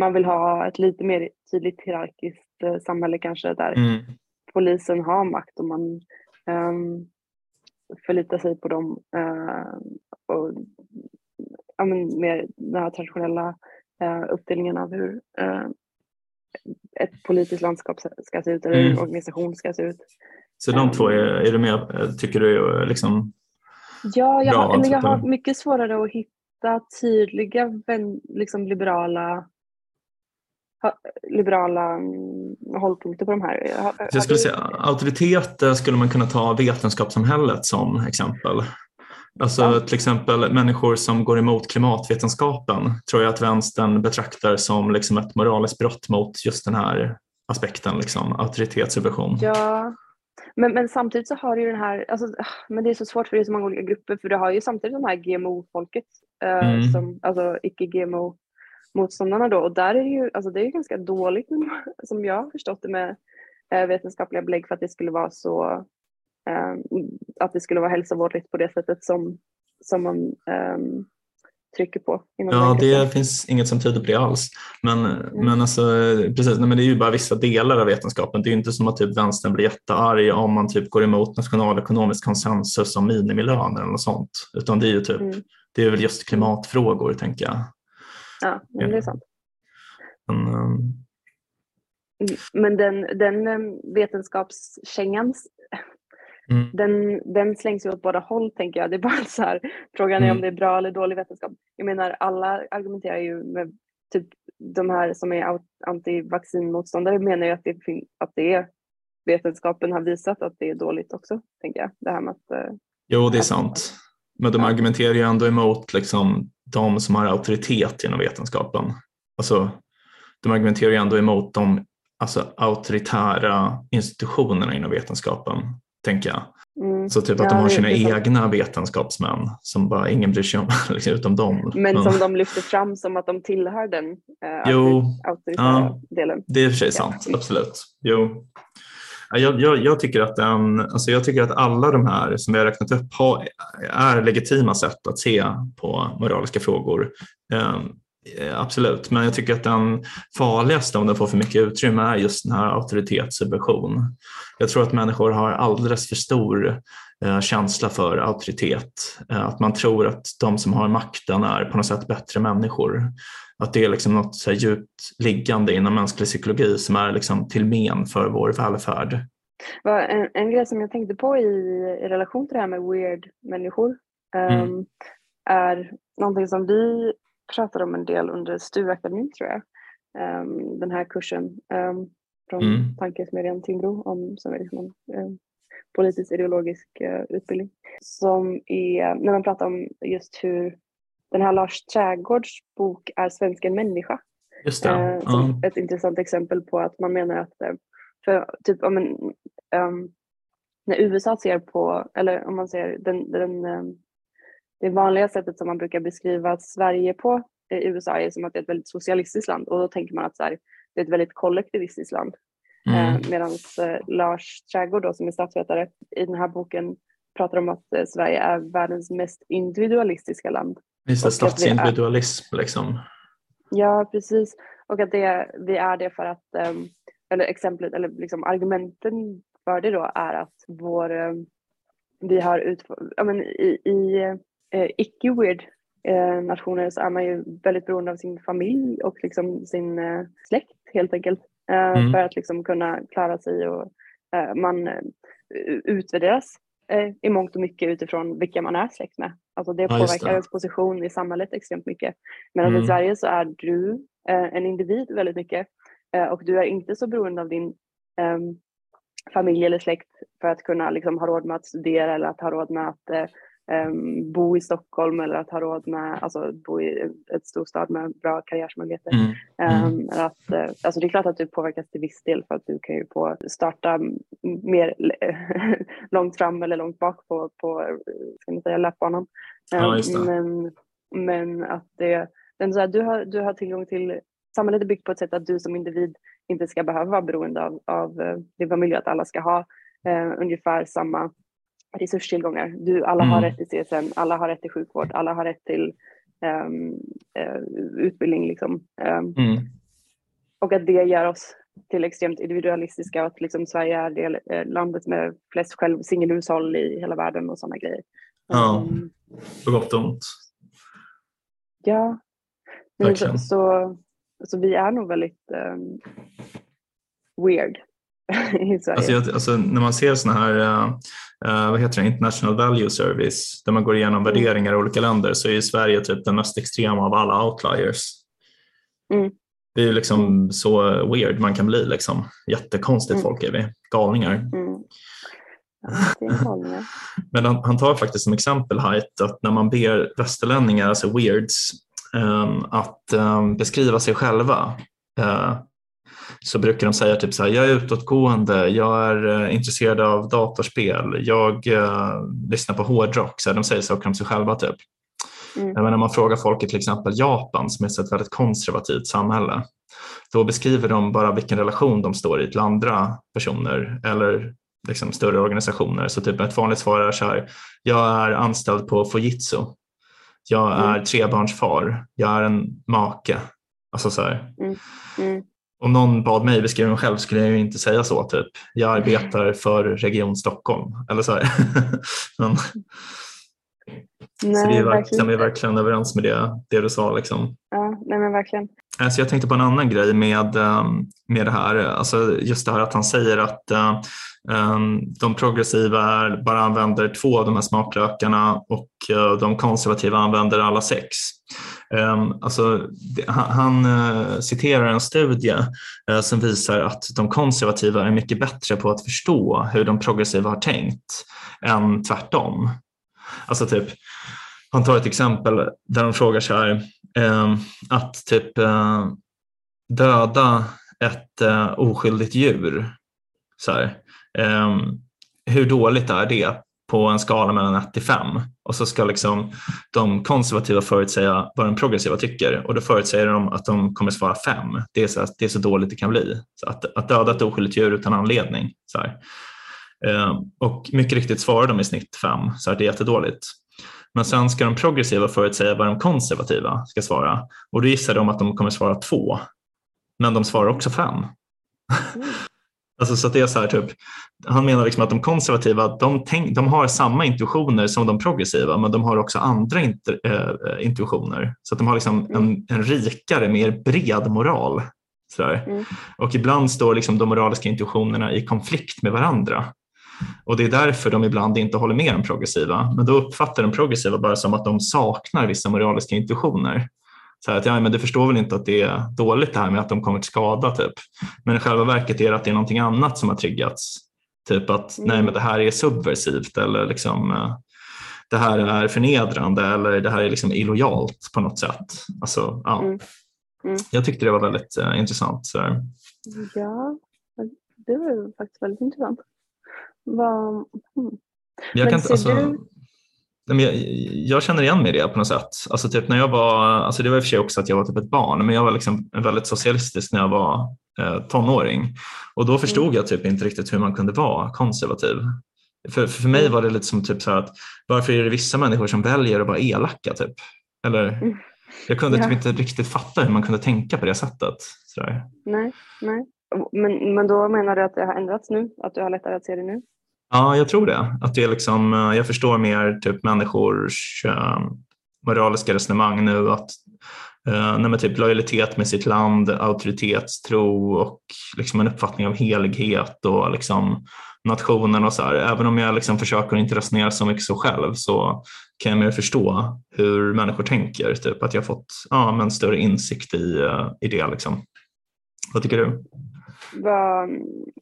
man vill ha ett lite mer tydligt hierarkiskt eh, samhälle kanske där mm. Polisen har makt och man um, förlitar sig på dem uh, och ja, men mer den här traditionella uh, uppdelningen av hur uh, ett politiskt landskap ska se ut eller mm. en organisation ska se ut. Så de um, två är, är du med, tycker du är liksom Ja, jag, har, eller jag har mycket svårare att hitta hitta tydliga liksom liberala liberala mm, hållpunkter på de här. Har, jag skulle säga auktoriteter skulle man kunna ta vetenskapssamhället som exempel. Alltså ja. till exempel människor som går emot klimatvetenskapen tror jag att vänstern betraktar som liksom ett moraliskt brott mot just den här aspekten, liksom, auktoritetssubvention. Ja, men, men samtidigt så har du ju den här, alltså, men det är så svårt för det är så många olika grupper för du har ju samtidigt de här GMO-folket, eh, mm. som, alltså icke-GMO motståndarna då och där är det ju, alltså det är ju ganska dåligt som jag har förstått det med eh, vetenskapliga belägg för att det skulle vara så, eh, att det skulle vara hälsovårdligt på det sättet som, som man um, trycker på. ja, det finns inget som tyder på det alls. Men, mm. men, alltså, precis, nej, men det är ju bara vissa delar av vetenskapen. Det är inte som att typ vänstern blir jättearg om man typ går emot nationalekonomisk konsensus om minimilöner eller något sånt. Utan det är ju typ, mm. det är väl just klimatfrågor tänker jag. Ja, men det är sant. Men, um... men den, den um, vetenskapskängan Mm. Den, den slängs ju åt båda håll tänker jag. Det är bara så här, frågan är mm. om det är bra eller dålig vetenskap. Jag menar alla argumenterar ju med typ de här som är antivaccinmotståndare menar ju att det, att det är vetenskapen har visat att det är dåligt också, tänker jag. Det här med att, eh, jo, det är sant. Men de argumenterar ju ändå emot liksom, de som har auktoritet inom vetenskapen. Alltså, de argumenterar ju ändå emot de alltså, auktoritära institutionerna inom vetenskapen tänker jag. Mm. Så typ att ja, de har sina egna vetenskapsmän som bara ingen bryr sig om liksom, utom dem. Men, Men som de lyfter fram som att de tillhör den eh, jo, auktoritära ja, delen. Det är i och för sig sant, absolut. Jo. Jag, jag, jag, tycker att den, alltså jag tycker att alla de här som vi har räknat upp har, är legitima sätt att se på moraliska frågor. Um, Eh, absolut, men jag tycker att den farligaste om den får för mycket utrymme är just den här auktoritetssubvention. Jag tror att människor har alldeles för stor eh, känsla för auktoritet. Eh, att man tror att de som har makten är på något sätt bättre människor. Att det är liksom något så djupt liggande inom mänsklig psykologi som är liksom till men för vår välfärd. En, en grej som jag tänkte på i, i relation till det här med weird-människor mm. um, är någonting som vi pratade om en del under STU-akademin tror jag. Um, den här kursen um, från mm. Tankesmedjan Timbro om, som är liksom en politisk ideologisk uh, utbildning. Som är, när man pratar om just hur den här Lars Trädgårds bok Är svensken människa? Just det. Som mm. Ett intressant exempel på att man menar att uh, för typ om en, um, när USA ser på, eller om man ser den, den um, det vanliga sättet som man brukar beskriva Sverige på i USA är som att det är ett väldigt socialistiskt land och då tänker man att så här, det är ett väldigt kollektivistiskt land. Mm. Eh, Medan eh, Lars Trädgård då, som är statsvetare i den här boken pratar om att eh, Sverige är världens mest individualistiska land. Just det, statsindividualism är, liksom. Ja, precis. Och att det, vi är det för att, um, eller exemplet, eller liksom argumenten för det då är att vår, um, vi har utfört, ja men i, i eh, icke-weird eh, nationer så är man ju väldigt beroende av sin familj och liksom sin eh, släkt helt enkelt. Eh, mm. För att liksom kunna klara sig och eh, man eh, utvärderas i mångt och mycket utifrån vilka man är släkt med. Alltså det påverkar ja, ens position i samhället extremt mycket. Medan mm. i Sverige så är du en individ väldigt mycket och du är inte så beroende av din ehm, familj eller släkt för att kunna liksom, ha råd med att studera eller att ha råd med att um, bo i Stockholm eller att ha råd med, alltså bo i ett storstad med bra karriärsmöjligheter. Mm. Mm. Um, att, uh, alltså det är klart att du påverkas till viss del för att du kan ju få starta mer långt fram eller långt bak på, på ska man säga, löpbanan. Ja, um, men, men att det, den, så här, du, har, du har tillgång till samhället är byggt på ett sätt att du som individ inte ska behöva vara beroende av, av uh, din familj, att alla ska ha uh, ungefär samma resurstillgångar. Du, alla mm. har rätt till CSN, alla har rätt till sjukvård, alla har rätt till um, uh, utbildning. Liksom. Um, mm. Och att det gör oss till extremt individualistiska och att liksom Sverige är det eh, landet med flest själv singelhushåll i hela världen och sådana grejer. Ja, um, på gott och ont. Ja, så, så, så, vi är nog väldigt um, weird i Sverige. Alltså, jag, alltså, när man ser sådana här uh, vad heter det, International Value Service där man går igenom mm. värderingar i olika länder så är Sverige typ den mest extrema av alla outliers. Mm. Det är ju liksom mm. så weird man kan bli. Liksom. Jättekonstigt mm. folk är vi, galningar. Mm. Men han, han, tar faktiskt som exempel Haidt att när man ber västerlänningar, alltså weirds, um, att um, beskriva sig själva uh, så brukar de säga typ så här, jag är utåtgående, jag är eh, intresserad av datorspel, jag eh, lyssnar på hårdrock. Så här, de säger saker om sig själva. Typ. Mm. Men när man frågar folk i till exempel Japan som är ett väldigt konservativt samhälle, då beskriver de bara vilken relation de står i till andra personer eller liksom större organisationer. Så typ ett vanligt svar är så här, jag är anställd på Fujitsu, jag är mm. trebarnsfar, jag är en make. Alltså så mm. Mm om någon bad mig beskriva mig själv skulle jag ju inte säga så. Typ. Jag arbetar för Region Stockholm. Eller så Men, Nej, så vi är verkligen, verkligen överens med det, det du sa. Liksom. Ja, nej men verkligen. Alltså jag tänkte på en annan grej med, ehm, med det här, alltså just det här att han säger att um, de progressiva bara använder två av de här smaklökarna och uh, de konservativa använder alla sex. Ehm, alltså, han, eh, citerar en studie eh, som visar att de konservativa är mycket bättre på att förstå hur de progressiva har tänkt än tvärtom. Alltså typ, han tar ett exempel där de frågar så här, ehm, att typ eh, döda ett oskyldigt djur. Så här, ehm, hur dåligt är det på en skala mellan 1 till 5? Och så ska liksom de konservativa förutsäga vad de progressiva tycker och då förutsäger de att de kommer svara 5. Det är så, det är så dåligt det kan bli. Så att, att döda ett oskyldigt djur utan anledning. Så här. Eh, och mycket riktigt svarar de i snitt 5, så här, det är jättedåligt. Men sen ska de progressiva förutsäga vad de konservativa ska svara och då gissar de att de kommer svara 2, Men de svarar också 5. Mm alltså så det är så här, typ, han menar liksom att de konservativa de, tänk, de har samma intuitioner som de progressiva men de har också andra inter, äh, intuitioner. Så de har liksom mm. en, en rikare, mer bred moral. Mm. Och ibland står liksom de moraliska intuitionerna i konflikt med varandra. Och det är därför de ibland inte håller med de progressiva. Men då uppfattar de progressiva bara som att de saknar vissa moraliska intuitioner. Så att, ja, men du förstår väl inte att det är dåligt det här med att de kommer till skada typ. Men i själva verket är det att det är någonting annat som har triggats. Typ att mm. nej men det här är subversivt eller liksom eh, det här är förnedrande eller det här är liksom illojalt på något sätt. Alltså, ja. Mm. Mm. Jag tyckte det var väldigt uh, intressant. Så. Ja, det var faktiskt väldigt intressant. Vad, hmm. Jag, kan, alltså, du... jag, jag, känner igen mig i det på något sätt. Alltså typ när jag var, alltså det var i och för sig också att jag var typ ett barn, men jag var liksom väldigt socialistisk när jag var eh, tonåring. Och då förstod mm. jag typ inte riktigt hur man kunde vara konservativ. För, för mig mm. var det lite som typ så att varför är det vissa människor som väljer att vara elaka? Typ? Eller, mm. Jag kunde typ ja. typ inte riktigt fatta hur man kunde tänka på det sättet. Sådär. Nej, nej. Men, men då menar du att det har ändrats nu? Att du har lättare att se det nu? Ja, jag tror det. Att det är liksom, eh, jag förstår mer typ människors eh, moraliska resonemang nu. Att eh, nej, typ lojalitet med sitt land, auktoritetstro och liksom en uppfattning av helighet och liksom nationen och så här. Även om jag liksom försöker inte resonera så mycket så själv så kan jag mer förstå hur människor tänker. Typ att jag fått ja, men större insikt i, i det. Liksom. Vad tycker du? Var,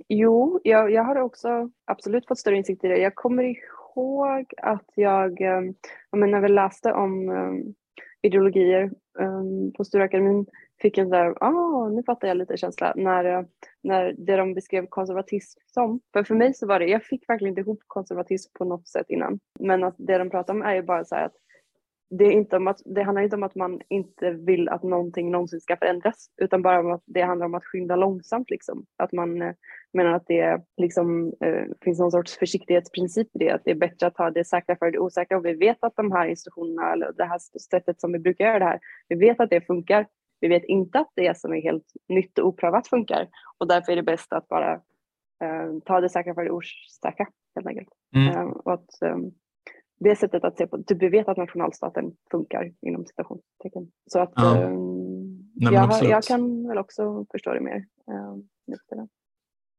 jo, jag, jag har också absolut fått större insikt i det. Jag kommer ihåg att jag, eh, jag menar, när vi läste om um, ideologier um, på Sturakademin fick en där, ah, nu fattar jag lite känsla, när, när det de beskrev konservatism som. För för mig så var det, jag fick verkligen inte ihop konservatism på något sätt innan. Men att det de pratar om är ju bara så här att det, är inte om att, det handlar inte om att man inte vill att någonting någonsin ska förändras utan bara om att det handlar om att skynda långsamt. Liksom. Att man eh, menar att det liksom, eh, finns någon sorts försiktighetsprincip i det. Att det är bättre att ta det säkra för det osäkra. Och vi vet att de här institutionerna eller det här sättet som vi brukar göra det här, vi vet att det funkar. Vi vet inte att det som är helt nytt och oprövat funkar. Och därför är det bäst att bara eh, ta det säkra för det osäkra helt enkelt. Mm. Eh, och att, um, det sättet att se på, typ vi vet att nationalstaten funkar inom citationstecken. Så att ja. eh, Nej, jag, jag, kan väl också förstå det mer. Eh,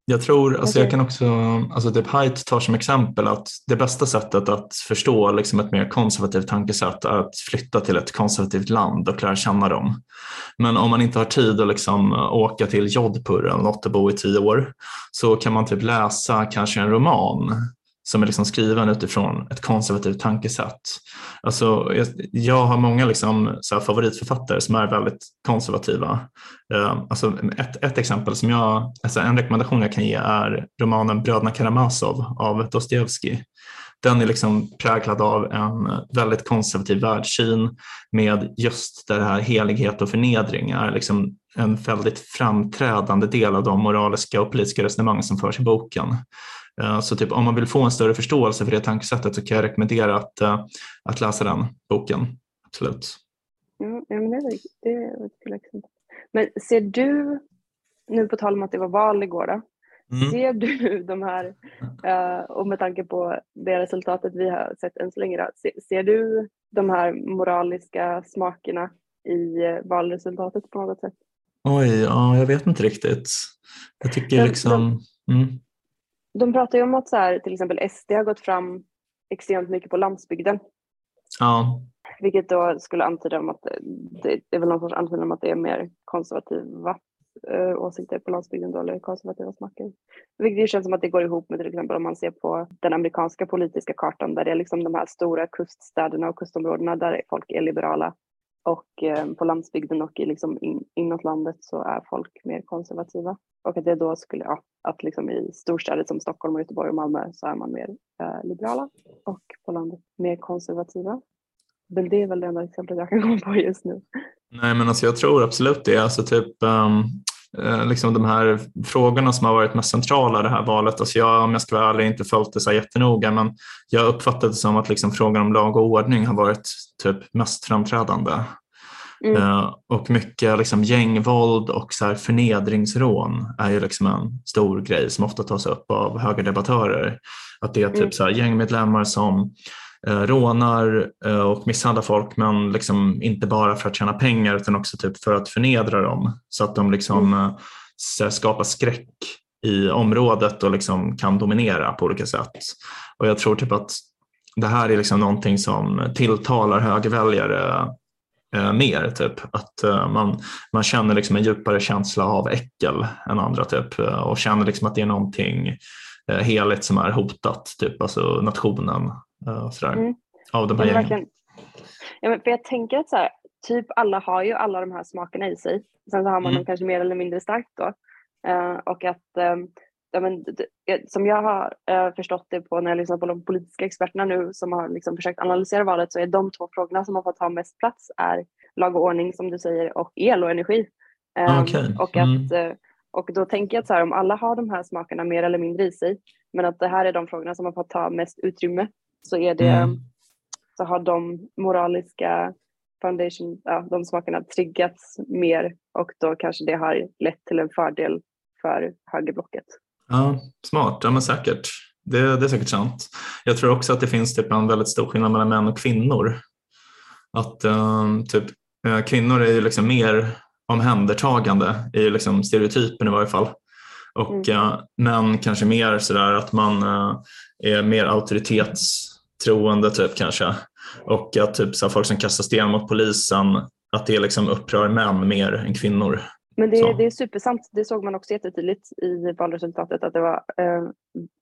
jag tror, alltså jag kan också, alltså typ Haidt tar som exempel att det bästa sättet att förstå liksom ett mer konservativt tankesätt är att flytta till ett konservativt land och lära känna dem. Men om man inte har tid att liksom åka till Jodhpur eller något och bo i tio år så kan man typ läsa kanske en roman som är liksom skriven utifrån ett konservativt tankesätt. Alltså, jag, jag har många liksom, så favoritförfattare som är väldigt konservativa. Uh, alltså, ett, ett exempel som jag, alltså en rekommendation jag kan ge är romanen Bröderna Karamazov av Dostojevskij. Den är liksom präglad av en väldigt konservativ världssyn med just det här helighet och förnedring är liksom en väldigt framträdande del av de moraliska och politiska resonemang som förs i boken. Eh, så typ, om man vill få en större förståelse för det tankesättet så kan jag rekommendera att, eh, att läsa den boken. Absolut. Ja, men det, var, det var tillräckligt. Men ser du, nu på tal om att det var val igår, då, mm. ser du de här, uh, och med tanke på det resultatet vi har sett än så länge, då, ser, ser, du de här moraliska smakerna i eh, valresultatet på något sätt? Oj, ja, jag vet inte riktigt. Jag tycker liksom... Mm. De pratar ju om att så här, till exempel SD har gått fram extremt mycket på landsbygden. Ja. Vilket då skulle antyda om att det, det är väl någon sorts antydan om att det är mer konservativa äh, åsikter på landsbygden då, eller konservativa smaker. Vilket känns som att det går ihop med till exempel om man ser på den amerikanska politiska kartan där det är liksom de här stora kuststäderna och kustområdena där folk är liberala och eh, på landsbygden och i liksom in, inåt landet så är folk mer konservativa. Och att det då skulle, ja, att liksom i storstäder som Stockholm, och Göteborg och Malmö så är man mer eh, liberala och på landet mer konservativa. Men det är väl det enda exemplet jag kan komma på just nu. Nej men alltså jag tror absolut det. Alltså typ um, liksom de här frågorna som har varit mest centrala i det här valet. Alltså jag, om jag ska vara ärlig, inte följt det så jättenoga men jag uppfattade det som att liksom frågan om lag och ordning har varit typ mest framträdande. Mm. Uh, och mycket liksom gängvåld och så här förnedringsrån är ju liksom en stor grej som ofta tas upp av högerdebattörer. Att det är typ mm. så här gängmedlemmar som eh, rånar eh, och misshandlar folk men liksom inte bara för att tjäna pengar utan också typ för att förnedra dem så att de liksom mm. eh, skapar skräck i området och liksom kan dominera på olika sätt. Och jag tror typ att det här är liksom någonting som tilltalar högerväljare eh, mer. Typ. Att eh, man, man känner liksom en djupare känsla av äckel än andra typ, och känner liksom att det är någonting eh, heligt som är hotat, typ, alltså nationen uh, sådär, mm. av de här gängen. Ja, men för jag tänker att så här, typ alla har ju alla de här smakerna i sig. Sen så har man mm. dem kanske mer eller mindre starkt då. Uh, och att um, ja, men, som jag har uh, förstått det på när jag lyssnar på de politiska experterna nu som har liksom försökt analysera valet så är de två frågorna som har fått ha mest plats är lag och ordning som du säger och el och energi. Ah, okay. och, att, mm. och då tänker jag att så här, om alla har de här smakerna mer eller mindre i sig men att det här är de frågorna som har fått ta mest utrymme så är det mm. så har de moraliska foundation, ja, de smakerna triggats mer och då kanske det har lett till en fördel för högerblocket. Ja, smart, ja men säkert. Det, det är säkert sant. Jag tror också att det finns typ en väldigt stor skillnad mellan män och kvinnor. Att um, typ, uh, kvinnor är ju liksom mer omhändertagande i liksom stereotypen i varje fall. Och mm. uh, män kanske mer sådär att man uh, är mer auktoritetstroende typ kanske. Och att typ så folk som kastar sten mot polisen, att det liksom upprör män mer än kvinnor. Men det, det är supersant. Det såg man också jättetydligt i valresultatet att det var, eh,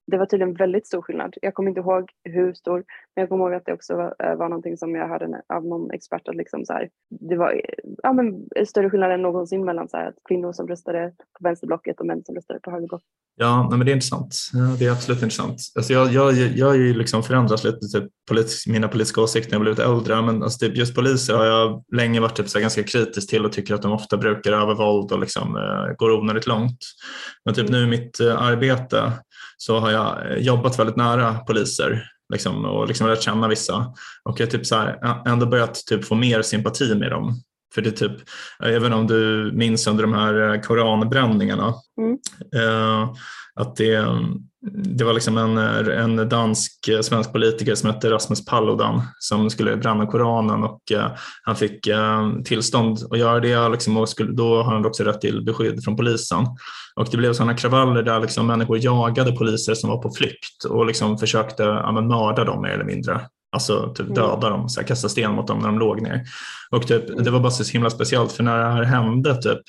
det var tydligen väldigt stor skillnad. Jag kommer inte ihåg hur stor, men jag kommer ihåg att det också var, eh, var någonting som jag hörde av någon expert att liksom så här, det var ja, men större skillnad än någonsin mellan så här, att kvinnor som röstade på vänsterblocket och män som röstade på högerblocket. Ja, nej, men det är intressant. Det är absolut intressant. Alltså jag, jag, jag har ju liksom förändrats lite, typ, politisk, mina politiska åsikter när jag blivit äldre, men alltså typ just poliser har jag länge varit typ, så ganska kritisk till och tycker att de ofta brukar övervåld och liksom, eh, går onödigt långt. Men typ mm. nu i mitt eh, arbete så har jag eh, jobbat väldigt nära poliser liksom, och liksom lärt känna vissa och jag typ så här, ändå börjat typ få mer sympati med dem. För det är typ, även om du minns under de här eh, koranbränningarna, mm. eh, att det, det var liksom en, en dansk-svensk eh, politiker som hette Rasmus Paludan som skulle bränna Koranen och eh, han fick eh, tillstånd att göra det liksom, och skulle, då har han också rätt till beskydd från polisen. Och det blev sådana kravaller där liksom människor jagade poliser som var på flykt och liksom försökte ja, mörda dem mer eller mindre. Alltså typ mm. döda dem, så här, kasta sten mot dem när de låg ner. Och typ, det var bara så himla speciellt för när det här hände typ,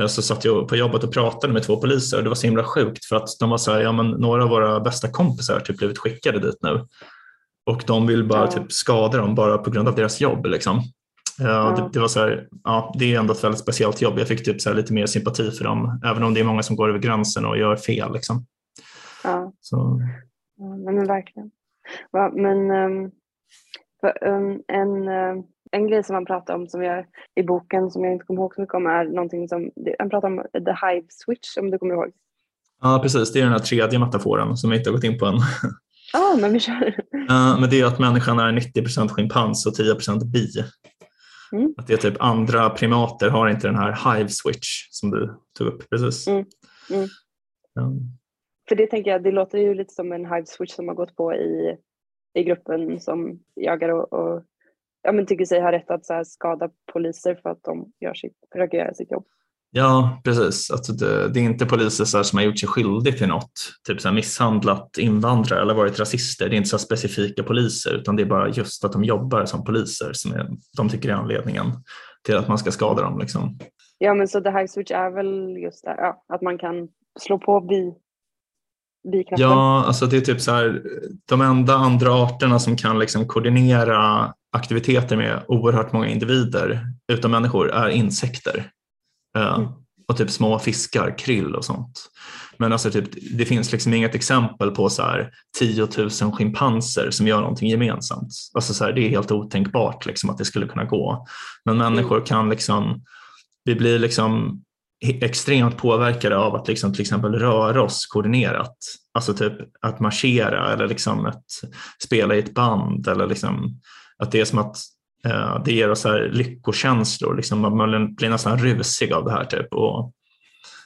eh, så satt jag på jobbet och pratade med två poliser och det var så himla sjukt för att de var så här, ja men några av våra bästa kompisar har typ blivit skickade dit nu. Och de vill bara ja. typ skada dem bara på grund av deras jobb. Liksom. Ja, det, det, var så här, ja, det är ändå ett väldigt speciellt jobb. Jag fick typ så lite mer sympati för dem, även om det är många som går över gränsen och gör fel. Liksom. Ja. Så. ja men verkligen. Va, men um, för, um, en, uh, en grej som man pratar om som jag, i boken som jag inte kommer ihåg så mycket om är någonting som, han pratar om the hive switch om du kommer ihåg. Ja precis, det är den här tredje metaforen som jag inte har gått in på än. Ja, ah, men vi kör. Uh, men det är att människan är 90% schimpans och 10 bi. Mm. Att det är typ andra primater har inte den här hive switch som du tog upp precis. Mm. Mm. För det tänker jag, det låter ju lite som en hive switch som har gått på i, i gruppen som jagar och, och ja, men tycker sig ha rätt att så skada poliser för att de gör sitt, försöker göra sitt jobb. Ja, precis. Alltså det, det är inte poliser så som har gjort sig skyldig till något, typ så misshandlat invandrare eller varit rasister. Det är inte så specifika poliser utan det är bara just att de jobbar som poliser som är, de tycker är anledningen till att man ska skada dem. Liksom. Ja, men så the high switch är väl just det, ja, att man kan slå på bi, biknappen? Ja, alltså det är typ så här, de enda andra arterna som kan liksom koordinera aktiviteter med oerhört många individer utan människor är insekter. Mm. Och typ små fiskar, krill och sånt. Men alltså typ, det finns liksom inget exempel på så här 10 000 schimpanser som gör någonting gemensamt. Alltså så här, det är helt otänkbart liksom att det skulle kunna gå. Men människor kan liksom, vi blir liksom extremt påverkade av att liksom till exempel röra oss koordinerat. Alltså typ att marschera eller liksom att spela i ett band eller liksom att det är som att uh, det ger oss här lyckokänslor, liksom, man blir nästan rusig av det här. Typ. Och,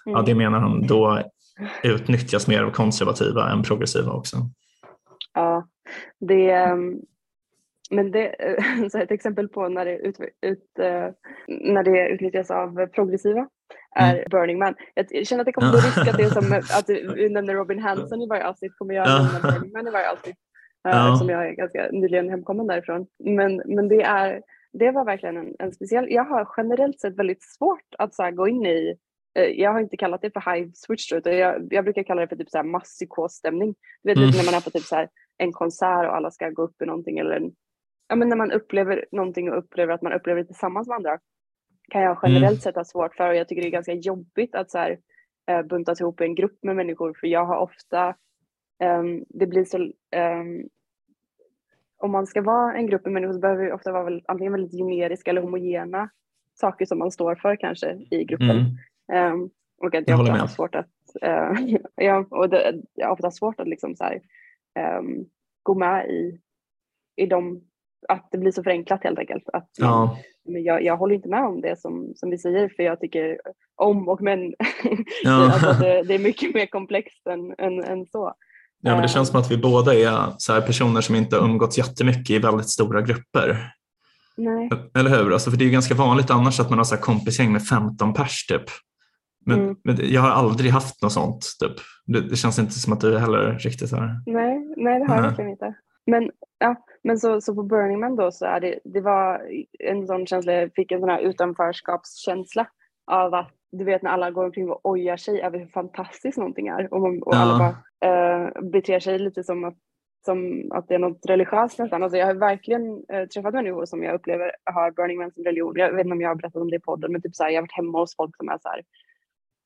mm. ja, det menar han då utnyttjas mer av konservativa än progressiva också. Ja, det, ehm, men det, så ett exempel på när det, ut, ut, eh, när det utnyttjas av progressiva är mm. Burning Man. Jag känner att det kommer bli risk att det är som att du nämner Robin Hanson i varje avsnitt, kommer jag nämna Burning Man i varje avsnitt. Eh, ja. som jag är ganska nyligen hemkommen därifrån. Men, men det, är, det var verkligen en, en speciell, jag har generellt sett väldigt svårt att så gå in i eh, jag har inte kallat det för hive switch utan jag, jag brukar kalla det för typ så här masspsykosstämning. Du vet mm. när man är på typ så här en konsert och alla ska gå upp i någonting eller en, ja, men när man upplever någonting och upplever att man upplever det tillsammans med andra kan jag generellt mm. sett ha svårt för och jag tycker det är ganska jobbigt att så här, äh, buntas ihop i en grupp med människor för jag har ofta um, det blir så um, om man ska vara en grupp med människor så behöver det ofta vara väl, antingen väldigt generiska eller homogena saker som man står för kanske i gruppen. Mm. Um, och att jag, jag ofta har svårt att, uh, ja, och det, jag har ofta svårt att liksom så här, um, gå med i, i de, att det blir så förenklat helt enkelt. Att ja. men jag, jag håller inte med om det som, som vi säger för jag tycker om och men. Ja. alltså det, det, är mycket mer komplext än, än, än så. Ja, men det känns som att vi båda är så personer som inte umgåtts jättemycket i väldigt stora grupper. Nej. Eller hur? Alltså, för det är ganska vanligt annars att man har så kompisgäng med 15 pers typ. Men, mm. men, jag har aldrig haft något sånt. Typ. Det, det, känns inte som att du heller riktigt har. Nej, nej det har jag verkligen inte. Men, ja, men så, så på Burning Man då så är det, det var en sån känsla, jag fick en sån här utanförskapskänsla av att du vet när alla går omkring och ojar sig över hur fantastiskt någonting är och, man, och ja. alla bara uh, beter sig lite som att, som att det är något religiöst nästan. Alltså jag har verkligen uh, träffat människor som jag upplever har Burning Man som religion. Jag vet inte om jag har berättat om det i podden men typ så här, jag har varit hemma hos folk som är så här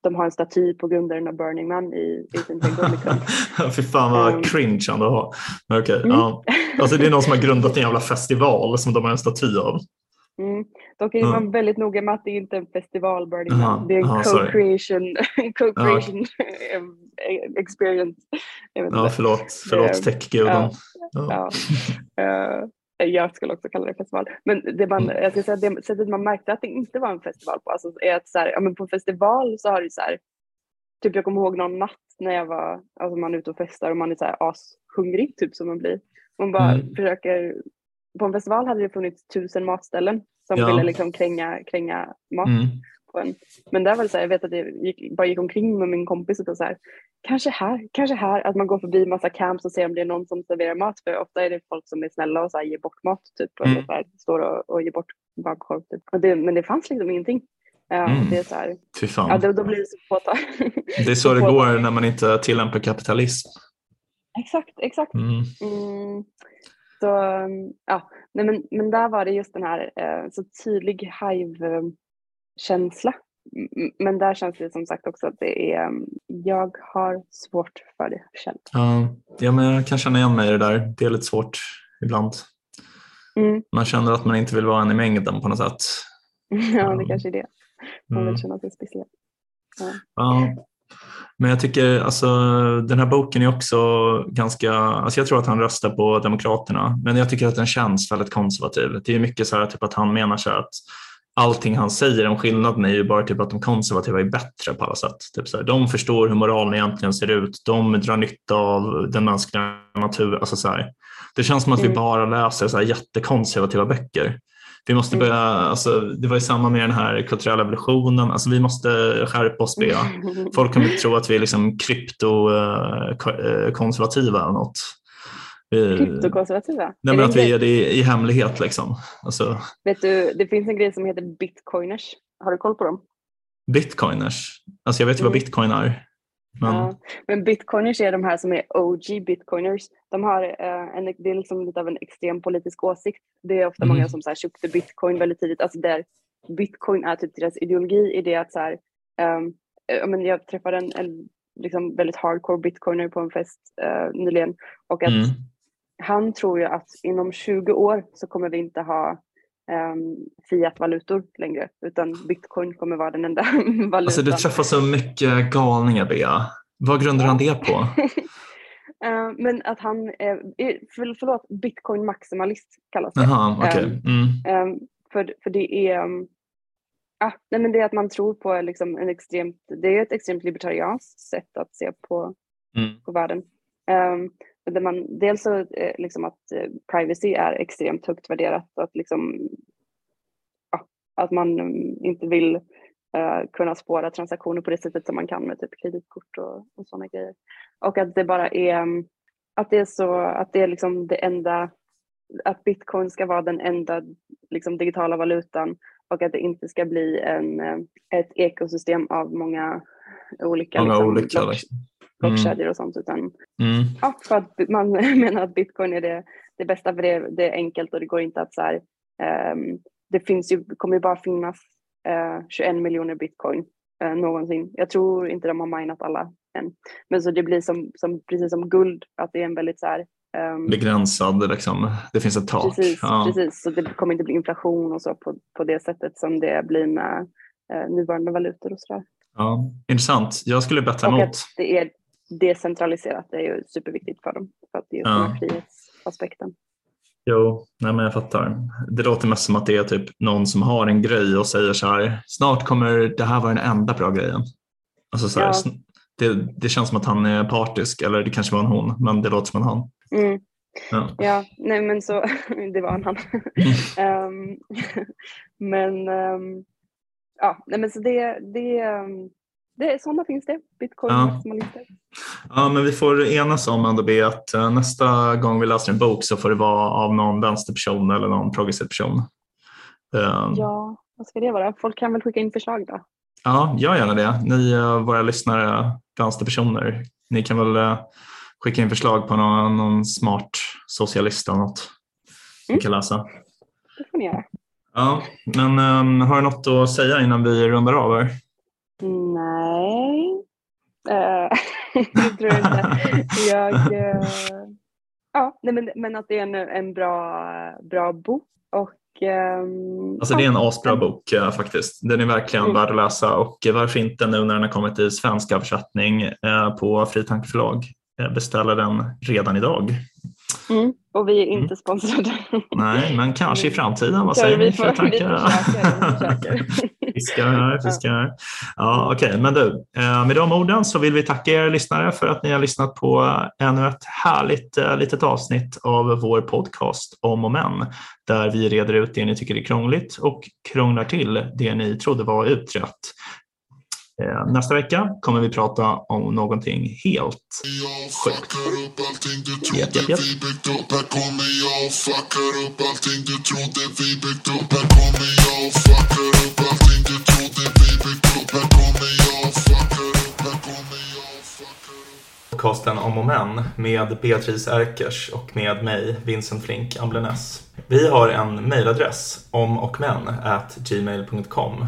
de har en staty på grundaren av Burning Man i, i sin trädgård. Liksom. Fy fan vad um, cringe han har. Okay, mm. ja. Alltså det är någon som har grundat en jävla festival som de har en staty av. Mm. Dock är man väldigt noga med att det inte är en festival Burning Man. Det är en co-creation co creation experience. ja, förlåt, förlåt um, techguden. Ja. Uh, jag skulle också kalla det festival. Men det, man, mm. jag ska säga, det sättet man märkte att det inte var en festival på alltså, är att så här, ja, men på festival så har det så här, typ jag kommer ihåg någon natt när jag var, alltså man är ute och festar och man är så här ashungrig typ som man blir. Man bara mm. försöker på en festival hade det funnits tusen matställen som ja. ville liksom kränga, kränga mat mm. På en. Men där var det så här, jag vet att jag gick, bara gick omkring med min kompis och så här, kanske här, kanske här, att man går förbi massa camps och ser om det är någon som serverar mat, för ofta är det folk som är snälla och så här, ger bort mat, typ, mm. eller så här, står och, och ger bort bagkorv. Typ. Det, men det fanns liksom ingenting. Ja, mm. det är så här. Ja, då, då blir det så påtagligt. Det är så det går när man inte tillämpar kapitalism. Exakt, exakt. Mm. Mm. Så ja, nej men, men där var det just den här eh, så tydlig hive-känsla. Men där känns det som sagt också att det är, jag har svårt för det själv. Ja, ja men jag kan känna igen mig i det där. Det är lite svårt ibland. Mm. Man känner att man inte vill vara en i mängden på något sätt. ja, det kanske är det. Man vill mm. känna sig speciell. Ja. ja. Men jag tycker alltså den här boken är också ganska, alltså jag tror att han röstar på Demokraterna, men jag tycker att den känns väldigt konservativ. Det är mycket så här typ att han menar så att allting han säger om skillnaden är ju bara typ att de konservativa är bättre på alla sätt. Typ så här, de förstår hur moralen egentligen ser ut, de drar nytta av den mänskliga naturen. Alltså så här, Det känns som att mm. vi bara läser så här jättekonservativa böcker. Vi måste mm. börja, alltså, det var ju samma med den här kulturella evolutionen, alltså, vi måste skärpa oss Bea. Folk kommer tro att vi är liksom kryptokonservativa eller något. Kryptokonservativa? Nej, men att vi är det i, i hemlighet liksom. Alltså. Vet du, det finns en grej som heter bitcoiners. Har du koll på dem? Bitcoiners? Alltså jag vet ju mm. vad bitcoin är. Men... Ja, men bitcoiners är de här som är OG bitcoiners. De har eh, en, det är liksom lite av en extrem politisk åsikt. Det är ofta mm. många som så här, köpte bitcoin väldigt tidigt. Alltså där bitcoin är typ deras ideologi i det att så här, um, men jag träffade en, en liksom väldigt hardcore bitcoiner på en fest uh, nyligen och att mm. Han tror ju att inom 20 år så kommer vi inte ha um, fiatvalutor längre utan bitcoin kommer vara den enda valutan. Alltså du träffar så mycket galningar Bea. Vad grundar han det på? uh, men att han är, för, förlåt, bitcoin maximalist kallas det. Aha, okay. mm. um, för, för det är um, Ah, nej men det är att man tror på liksom en extremt, det är ett extremt libertarianskt sätt att se på, mm. på världen. Um, där man, dels så, eh, liksom att eh, privacy är extremt högt värderat. Att, liksom, ja, att man mm, inte vill uh, kunna spåra transaktioner på det sättet som man kan med typ kreditkort och, och sådana grejer. Och att det bara är mm, att det är så att det är liksom det enda att bitcoin ska vara den enda liksom, digitala valutan och att det inte ska bli en, ett ekosystem av många olika, många liksom, olika block, liksom blockkedjor mm. och sånt. Utan, mm. ja, för att man menar att bitcoin är det, det bästa för det, det är enkelt och det går inte att så här, um, det finns ju, kommer ju bara finnas uh, 21 miljoner bitcoin uh, någonsin. Jag tror inte de har minat alla än. Men så det blir som, som, precis som guld, att det är en väldigt så här, um, begränsad, liksom. det finns ett tak. Precis, ja. precis, så det kommer inte bli inflation och så på, på det sättet som det blir med uh, nuvarande valutor och sådär. Ja, intressant. Jag skulle betta emot. det är decentraliserat är ju superviktigt för dem för att det är ja. frihetsaspekten. Jo, nej men jag fattar. Det låter mest som att det är typ någon som har en grej och säger så här, snart kommer det här vara den enda bra grejen. Alltså så här, ja. det, det känns som att han är partisk, eller det kanske var en hon, men det låter som en han. Mm. Ja. ja, nej men så, det var en han. um, men um, ja, nej men så det, det, um, det, sådana finns det, bitcoin-maximalister. Ja. ja, men vi får enas om ändå be att uh, nästa gång vi läser en bok så får det vara av någon vänsterperson eller någon progressiv person. Uh, ja, vad ska det vara? Folk kan väl skicka in förslag då? Ja, gör gärna det. Ni, uh, våra lyssnare, vänsterpersoner, ni kan väl uh, skicka in förslag på någon, någon smart socialist eller något mm. vi kan läsa. Det får ni göra. Ja, men um, har du något att säga innan vi rundar av? Här? Nej, uh, det tror jag inte. Jag, uh, ja, nej, men, men att det är en, en bra, bra bok. Och, um, alltså det är en asbra bok uh, faktiskt. Den är verkligen mm. värd att läsa och varför inte nu när den har kommit i svensk översättning på Fritanke förlag beställa den redan idag. Mm. Och vi är inte mm. sponsrade. Nej, men kanske i framtiden. Vad säger ni för tankar? Fiskar, fiskar. Ja, Okej, okay. men du, eh, med de orden så vill vi tacka er lyssnare för att ni har lyssnat på ännu ett härligt eh, litet avsnitt av vår podcast Om och men, där vi reder ut det ni tycker är krångligt och krånglar till det ni trodde var utrett. Eh, nästa vecka kommer vi prata om någonting helt sjukt. Japp, japp, japp. Podcasten Om och Men med Beatrice Erkers och med mig, Vincent Flink Amblenäs. Vi har en mejladress, omochmän gmail.com